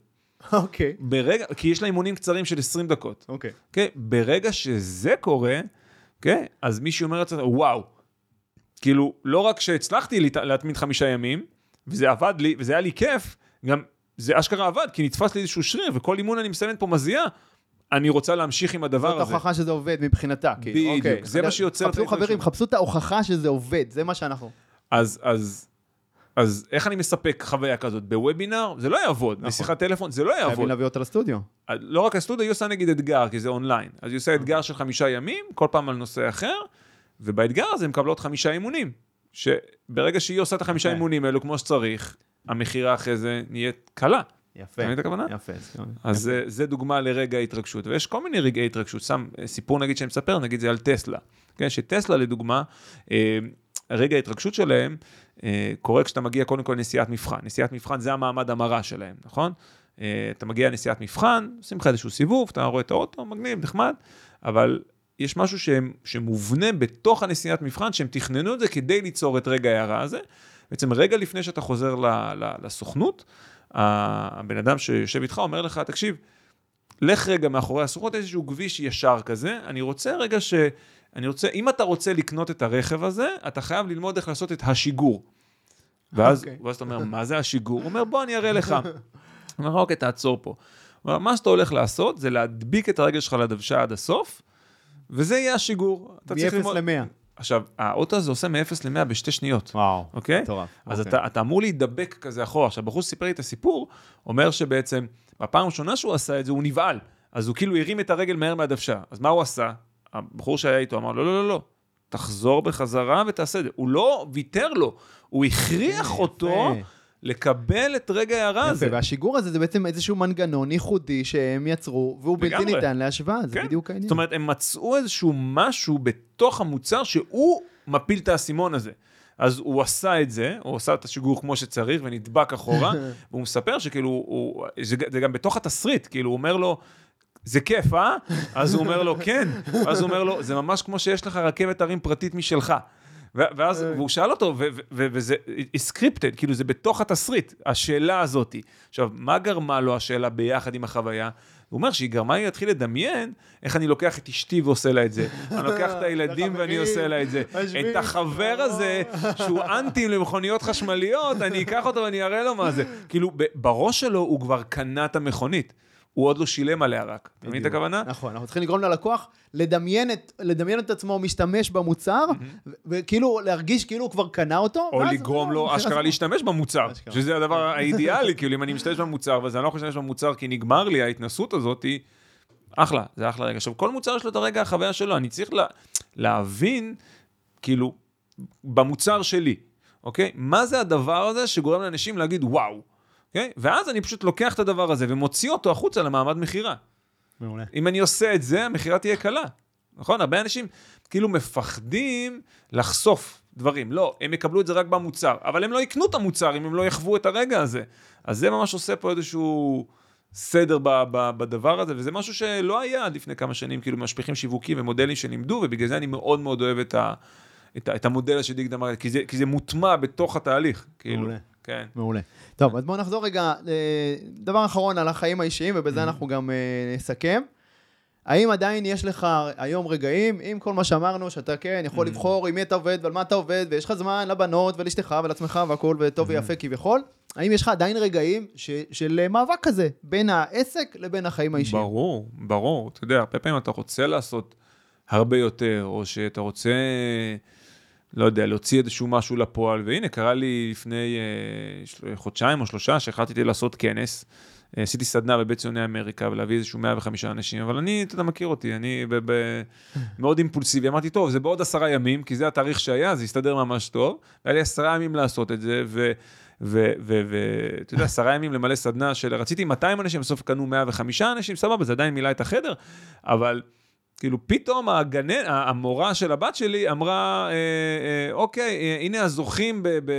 אוקיי. ברגע, כי יש לה אימונים קצרים של 20 דקות. אוקיי. אוקיי? ברגע שזה קורה, אוקיי? אז מישהו אומר לעצמו, וואו, כאילו, לא רק שהצלחתי להת- להתמיד חמישה ימים, וזה עבד לי, וזה היה לי כיף, גם זה אשכרה עבד, כי נתפס לי איזשהו שריר, וכל אימון אני מסיימת פה מזיעה, אני רוצה להמשיך עם הדבר זאת הזה. ההוכחה שזה עובד מבחינתה. כאילו, בדיוק, אוקיי. זה מה שיוצר חפשו. חברים, חפשו את ההוכחה שזה עובד, זה מה שאנחנו... אז, אז, אז איך אני מספק חוויה כזאת? בוובינר זה לא יעבוד, נכון. בשיחת טלפון זה לא חייבים יעבוד. להביא אותה לסטודיו. לא רק הסטודיו, היא עושה נגיד אתגר, כי זה אונליין. אז היא עושה אתגר של חמישה ימים, כל פעם על נושא אחר, ובאתגר הזה מקבלות חמישה אימונים. שברגע שהיא עושה את החמישה יפה. אימונים האלו כמו שצריך, המכירה אחרי זה נהיית קלה. יפה. אתה מבין את הכוונה? יפה. אז זה, זה דוגמה לרגע התרגשות, ויש כל מיני רגעי התרגשות, שם אה, סיפור נגיד שאני מספר, נגיד זה על טסלה, כן, שטסלה לדוגמה, אה, רגע ההתרגשות שלהם אה, קורה כשאתה מגיע קודם כל לנסיעת מבחן, נסיעת מבחן זה המעמד המרה שלהם, נכון? אה, אתה מגיע לנסיעת מבחן, עושים לך איזשהו סיבוב, אתה רואה את האוטו, מגניב, נחמד, אבל יש משהו שהם, שמובנה בתוך הנסיעת מבחן, שהם תכננו את זה כדי ליצור את רגע ההערה הזה. בעצם רגע לפני שאתה חוזר ל, ל, לסוכנות, הבן אדם שיושב איתך אומר לך, תקשיב, לך רגע מאחורי הסוכנות, איזשהו כביש ישר כזה, אני רוצה רגע ש... אני רוצה, אם אתה רוצה לקנות את הרכב הזה, אתה חייב ללמוד איך לעשות את השיגור. ואז, אוקיי. ואז אתה אומר, מה זה השיגור? הוא אומר, בוא אני אראה לך. הוא אומר, אוקיי, תעצור פה. אומר, מה שאתה הולך לעשות זה להדביק את הרגל שלך לדוושה עד הסוף, וזה יהיה השיגור. אתה צריך מ-0 ללמוד- ל-100. עכשיו, האוטו הזה עושה מ-0 ל-100 בשתי שניות. וואו. אוקיי? מטורף. אז אוקיי. אתה, אתה אמור להידבק כזה אחורה. עכשיו, בחור שסיפר לי את הסיפור, אומר שבעצם, בפעם הראשונה שהוא עשה את זה, הוא נבהל. אז הוא כאילו הרים את הרגל מהר מהדוושה. אז מה הוא עשה? הבחור שהיה איתו אמר לו, לא, לא, לא, תחזור בחזרה ותעשה את זה. הוא לא ויתר לו, הוא הכריח אותו. לקבל את רגע ההערה הזה. והשיגור הזה זה בעצם איזשהו מנגנון ייחודי שהם יצרו, והוא בלתי. ניתן להשוואה, זה כן. בדיוק העניין. זאת אומרת, הם מצאו איזשהו משהו בתוך המוצר שהוא מפיל את האסימון הזה. אז הוא עשה את זה, הוא עשה את השיגור כמו שצריך ונדבק אחורה, והוא מספר שכאילו, הוא, זה, זה גם בתוך התסריט, כאילו, הוא אומר לו, זה כיף, אה? אז הוא אומר לו, כן. ואז הוא אומר לו, זה ממש כמו שיש לך רכבת הרים פרטית משלך. ואז, והוא שאל אותו, וזה סקריפטד, כאילו זה בתוך התסריט, השאלה הזאתי. עכשיו, מה גרמה לו השאלה ביחד עם החוויה? הוא אומר שהיא גרמה לי להתחיל לדמיין איך אני לוקח את אשתי ועושה לה את זה. אני לוקח את הילדים ואני עושה לה את זה. את החבר הזה, שהוא אנטי למכוניות חשמליות, אני אקח אותו ואני אראה לו מה זה. כאילו, בראש שלו הוא כבר קנה את המכונית. הוא עוד לא שילם עליה רק. אתה מבין את. הכוונה? נכון, אנחנו צריכים לגרום ללקוח לדמיין את, לדמיין את עצמו משתמש במוצר, וכאילו להרגיש כאילו הוא כבר קנה אותו. או לגרום לו אשכרה. להשתמש במוצר. שזה הדבר האידיאלי, כאילו אם אני משתמש במוצר, ואז אני לא יכול להשתמש במוצר כי נגמר לי ההתנסות הזאת, אחלה, זה אחלה רגע. עכשיו, כל מוצר יש לו את הרגע החוויה שלו, אני צריך לה, להבין, כאילו, במוצר שלי, אוקיי? מה זה הדבר הזה שגורם לאנשים להגיד וואו, אוקיי? ואז אני פשוט לוקח את הדבר הזה ומוציא אותו החוצה למעמד מכירה. מעולה. אם אני עושה את זה, המכירה תהיה קלה. נכון? הרבה אנשים כאילו מפחדים לחשוף דברים. לא, הם יקבלו את זה רק במוצר, אבל הם לא יקנו את המוצר אם הם לא יחוו את הרגע הזה. אז זה ממש עושה פה איזשהו סדר ב- ב- בדבר הזה, וזה משהו שלא היה עד לפני כמה שנים, כאילו משפיכים שיווקים ומודלים שלימדו, ובגלל זה אני מאוד מאוד אוהב את, ה, את, ה, את המודל הזה של דיג דמר, כי זה, כי זה מוטמע בתוך התהליך. כאילו, מעולה. כן. מעולה. טוב, אז בואו נחזור רגע, אה, דבר אחרון על החיים האישיים, ובזה אנחנו גם אה, נסכם. האם עדיין יש לך היום רגעים, עם כל מה שאמרנו, שאתה כן יכול לבחור עם מי אתה עובד ועל מה אתה עובד, ויש לך זמן לבנות ולאשתך ולעצמך והכול, וטוב ויפה כביכול, האם יש לך עדיין רגעים ש, של אה, מאבק כזה בין העסק לבין החיים האישיים? ברור, ברור. אתה יודע, הרבה פעמים אתה רוצה לעשות הרבה יותר, או שאתה רוצה לא יודע, להוציא איזשהו משהו לפועל, והנה, קרה לי לפני אה, חודשיים או שלושה, שהחלטתי לעשות כנס. אה, עשיתי סדנה בבית ציוני אמריקה ולהביא איזשהו 105 אנשים, אבל אני, אתה מכיר אותי, אני ב- ב- מאוד אימפולסיבי. אמרתי, טוב, זה בעוד עשרה ימים, כי זה התאריך שהיה, זה יסתדר ממש טוב. והיה לי עשרה ימים לעשות את זה. ואתה יודע, עשרה ימים למלא סדנה של, רציתי 200 אנשים, בסוף קנו 105 אנשים, סבבה, זה עדיין מילא את החדר, אבל כאילו פתאום הגנן, המורה של הבת שלי אמרה, אה, אה, אוקיי, אה, הנה הזוכים ב... ב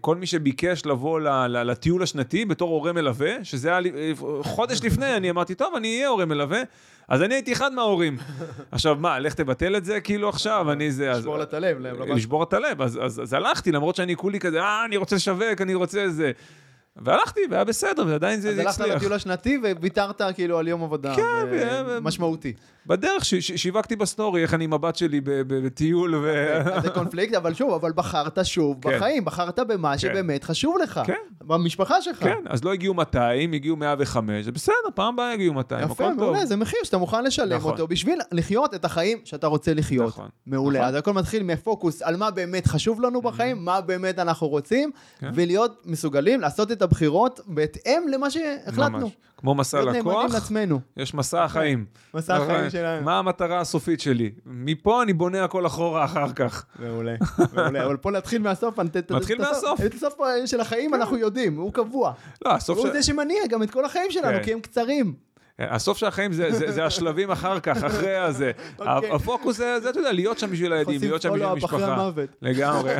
כל מי שביקש לבוא לטיול השנתי בתור הורה מלווה, שזה היה חודש לפני, אני אמרתי, טוב, אני אהיה הורה מלווה, אז אני הייתי אחד מההורים. עכשיו, מה, לך תבטל את זה כאילו עכשיו, אני זה... לשבור את הלב. לשבור את הלב, אז הלכתי, למרות שאני כולי כזה, אה, אני רוצה לשווק, אני רוצה זה. והלכתי, והיה בסדר, ועדיין זה הצליח. אז הלכת לטיול השנתי וויתרת כאילו על יום עבודה כן, ו... משמעותי. בדרך שיווקתי בסטורי, איך אני עם הבת שלי בטיול. ו... זה קונפליקט, אבל שוב, אבל בחרת שוב כן. בחיים, בחרת במה כן. שבאמת חשוב לך. כן. במשפחה שלך. כן, אז לא הגיעו 200, הגיעו 105, זה בסדר, פעם הבאה הגיעו 200, הכל טוב. יפה, מעולה, זה מחיר שאתה מוכן לשלם נכון. אותו בשביל לחיות את החיים שאתה רוצה לחיות. נכון. מעולה, נכון. אז הכל מתחיל מפוקוס על מה באמת חשוב לנו. בחיים, מה באמת אנחנו רוצים, ולהיות מסוגלים לעשות את הבחירות בהתאם למה שהחלטנו. כמו מסע לקוח, יש מסע החיים. מסע החיים שלנו. מה המטרה הסופית שלי? מפה אני בונה הכל אחורה אחר כך. מעולה, מעולה. אבל פה להתחיל מהסוף, נתחיל מהסוף. את הסוף של החיים אנחנו יודעים, הוא קבוע. לא, הסוף של... הוא זה שמניע גם את כל החיים שלנו, כן. כי הם קצרים. הסוף של החיים זה, זה, זה השלבים אחר כך, אחרי הזה. Okay. אוקיי. הפוקוס זה, זה, אתה יודע, להיות שם בשביל הילדים, להיות שם בשביל המשפחה. לגמרי.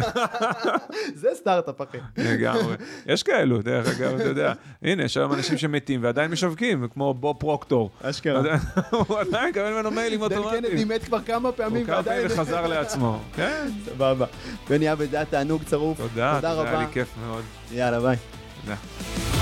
זה סטארט-אפ, אחי. לגמרי. יש כאלו, דרך אגב, אתה יודע. הנה, יש היום אנשים שמתים ועדיין משווקים, כמו בוב פרוקטור. אשכרה. הוא עדיין מקבל ממנו מיילים אוטומטיים. דן קנדי מת כבר כמה פעמים ועדיין... הוא כמה פעמים וחזר לעצמו. כן. סבבה. בני עבד, זה היה תענוג צרוף. תודה, תודה רבה. היה לי כיף מאוד. יאללה, ביי. תודה.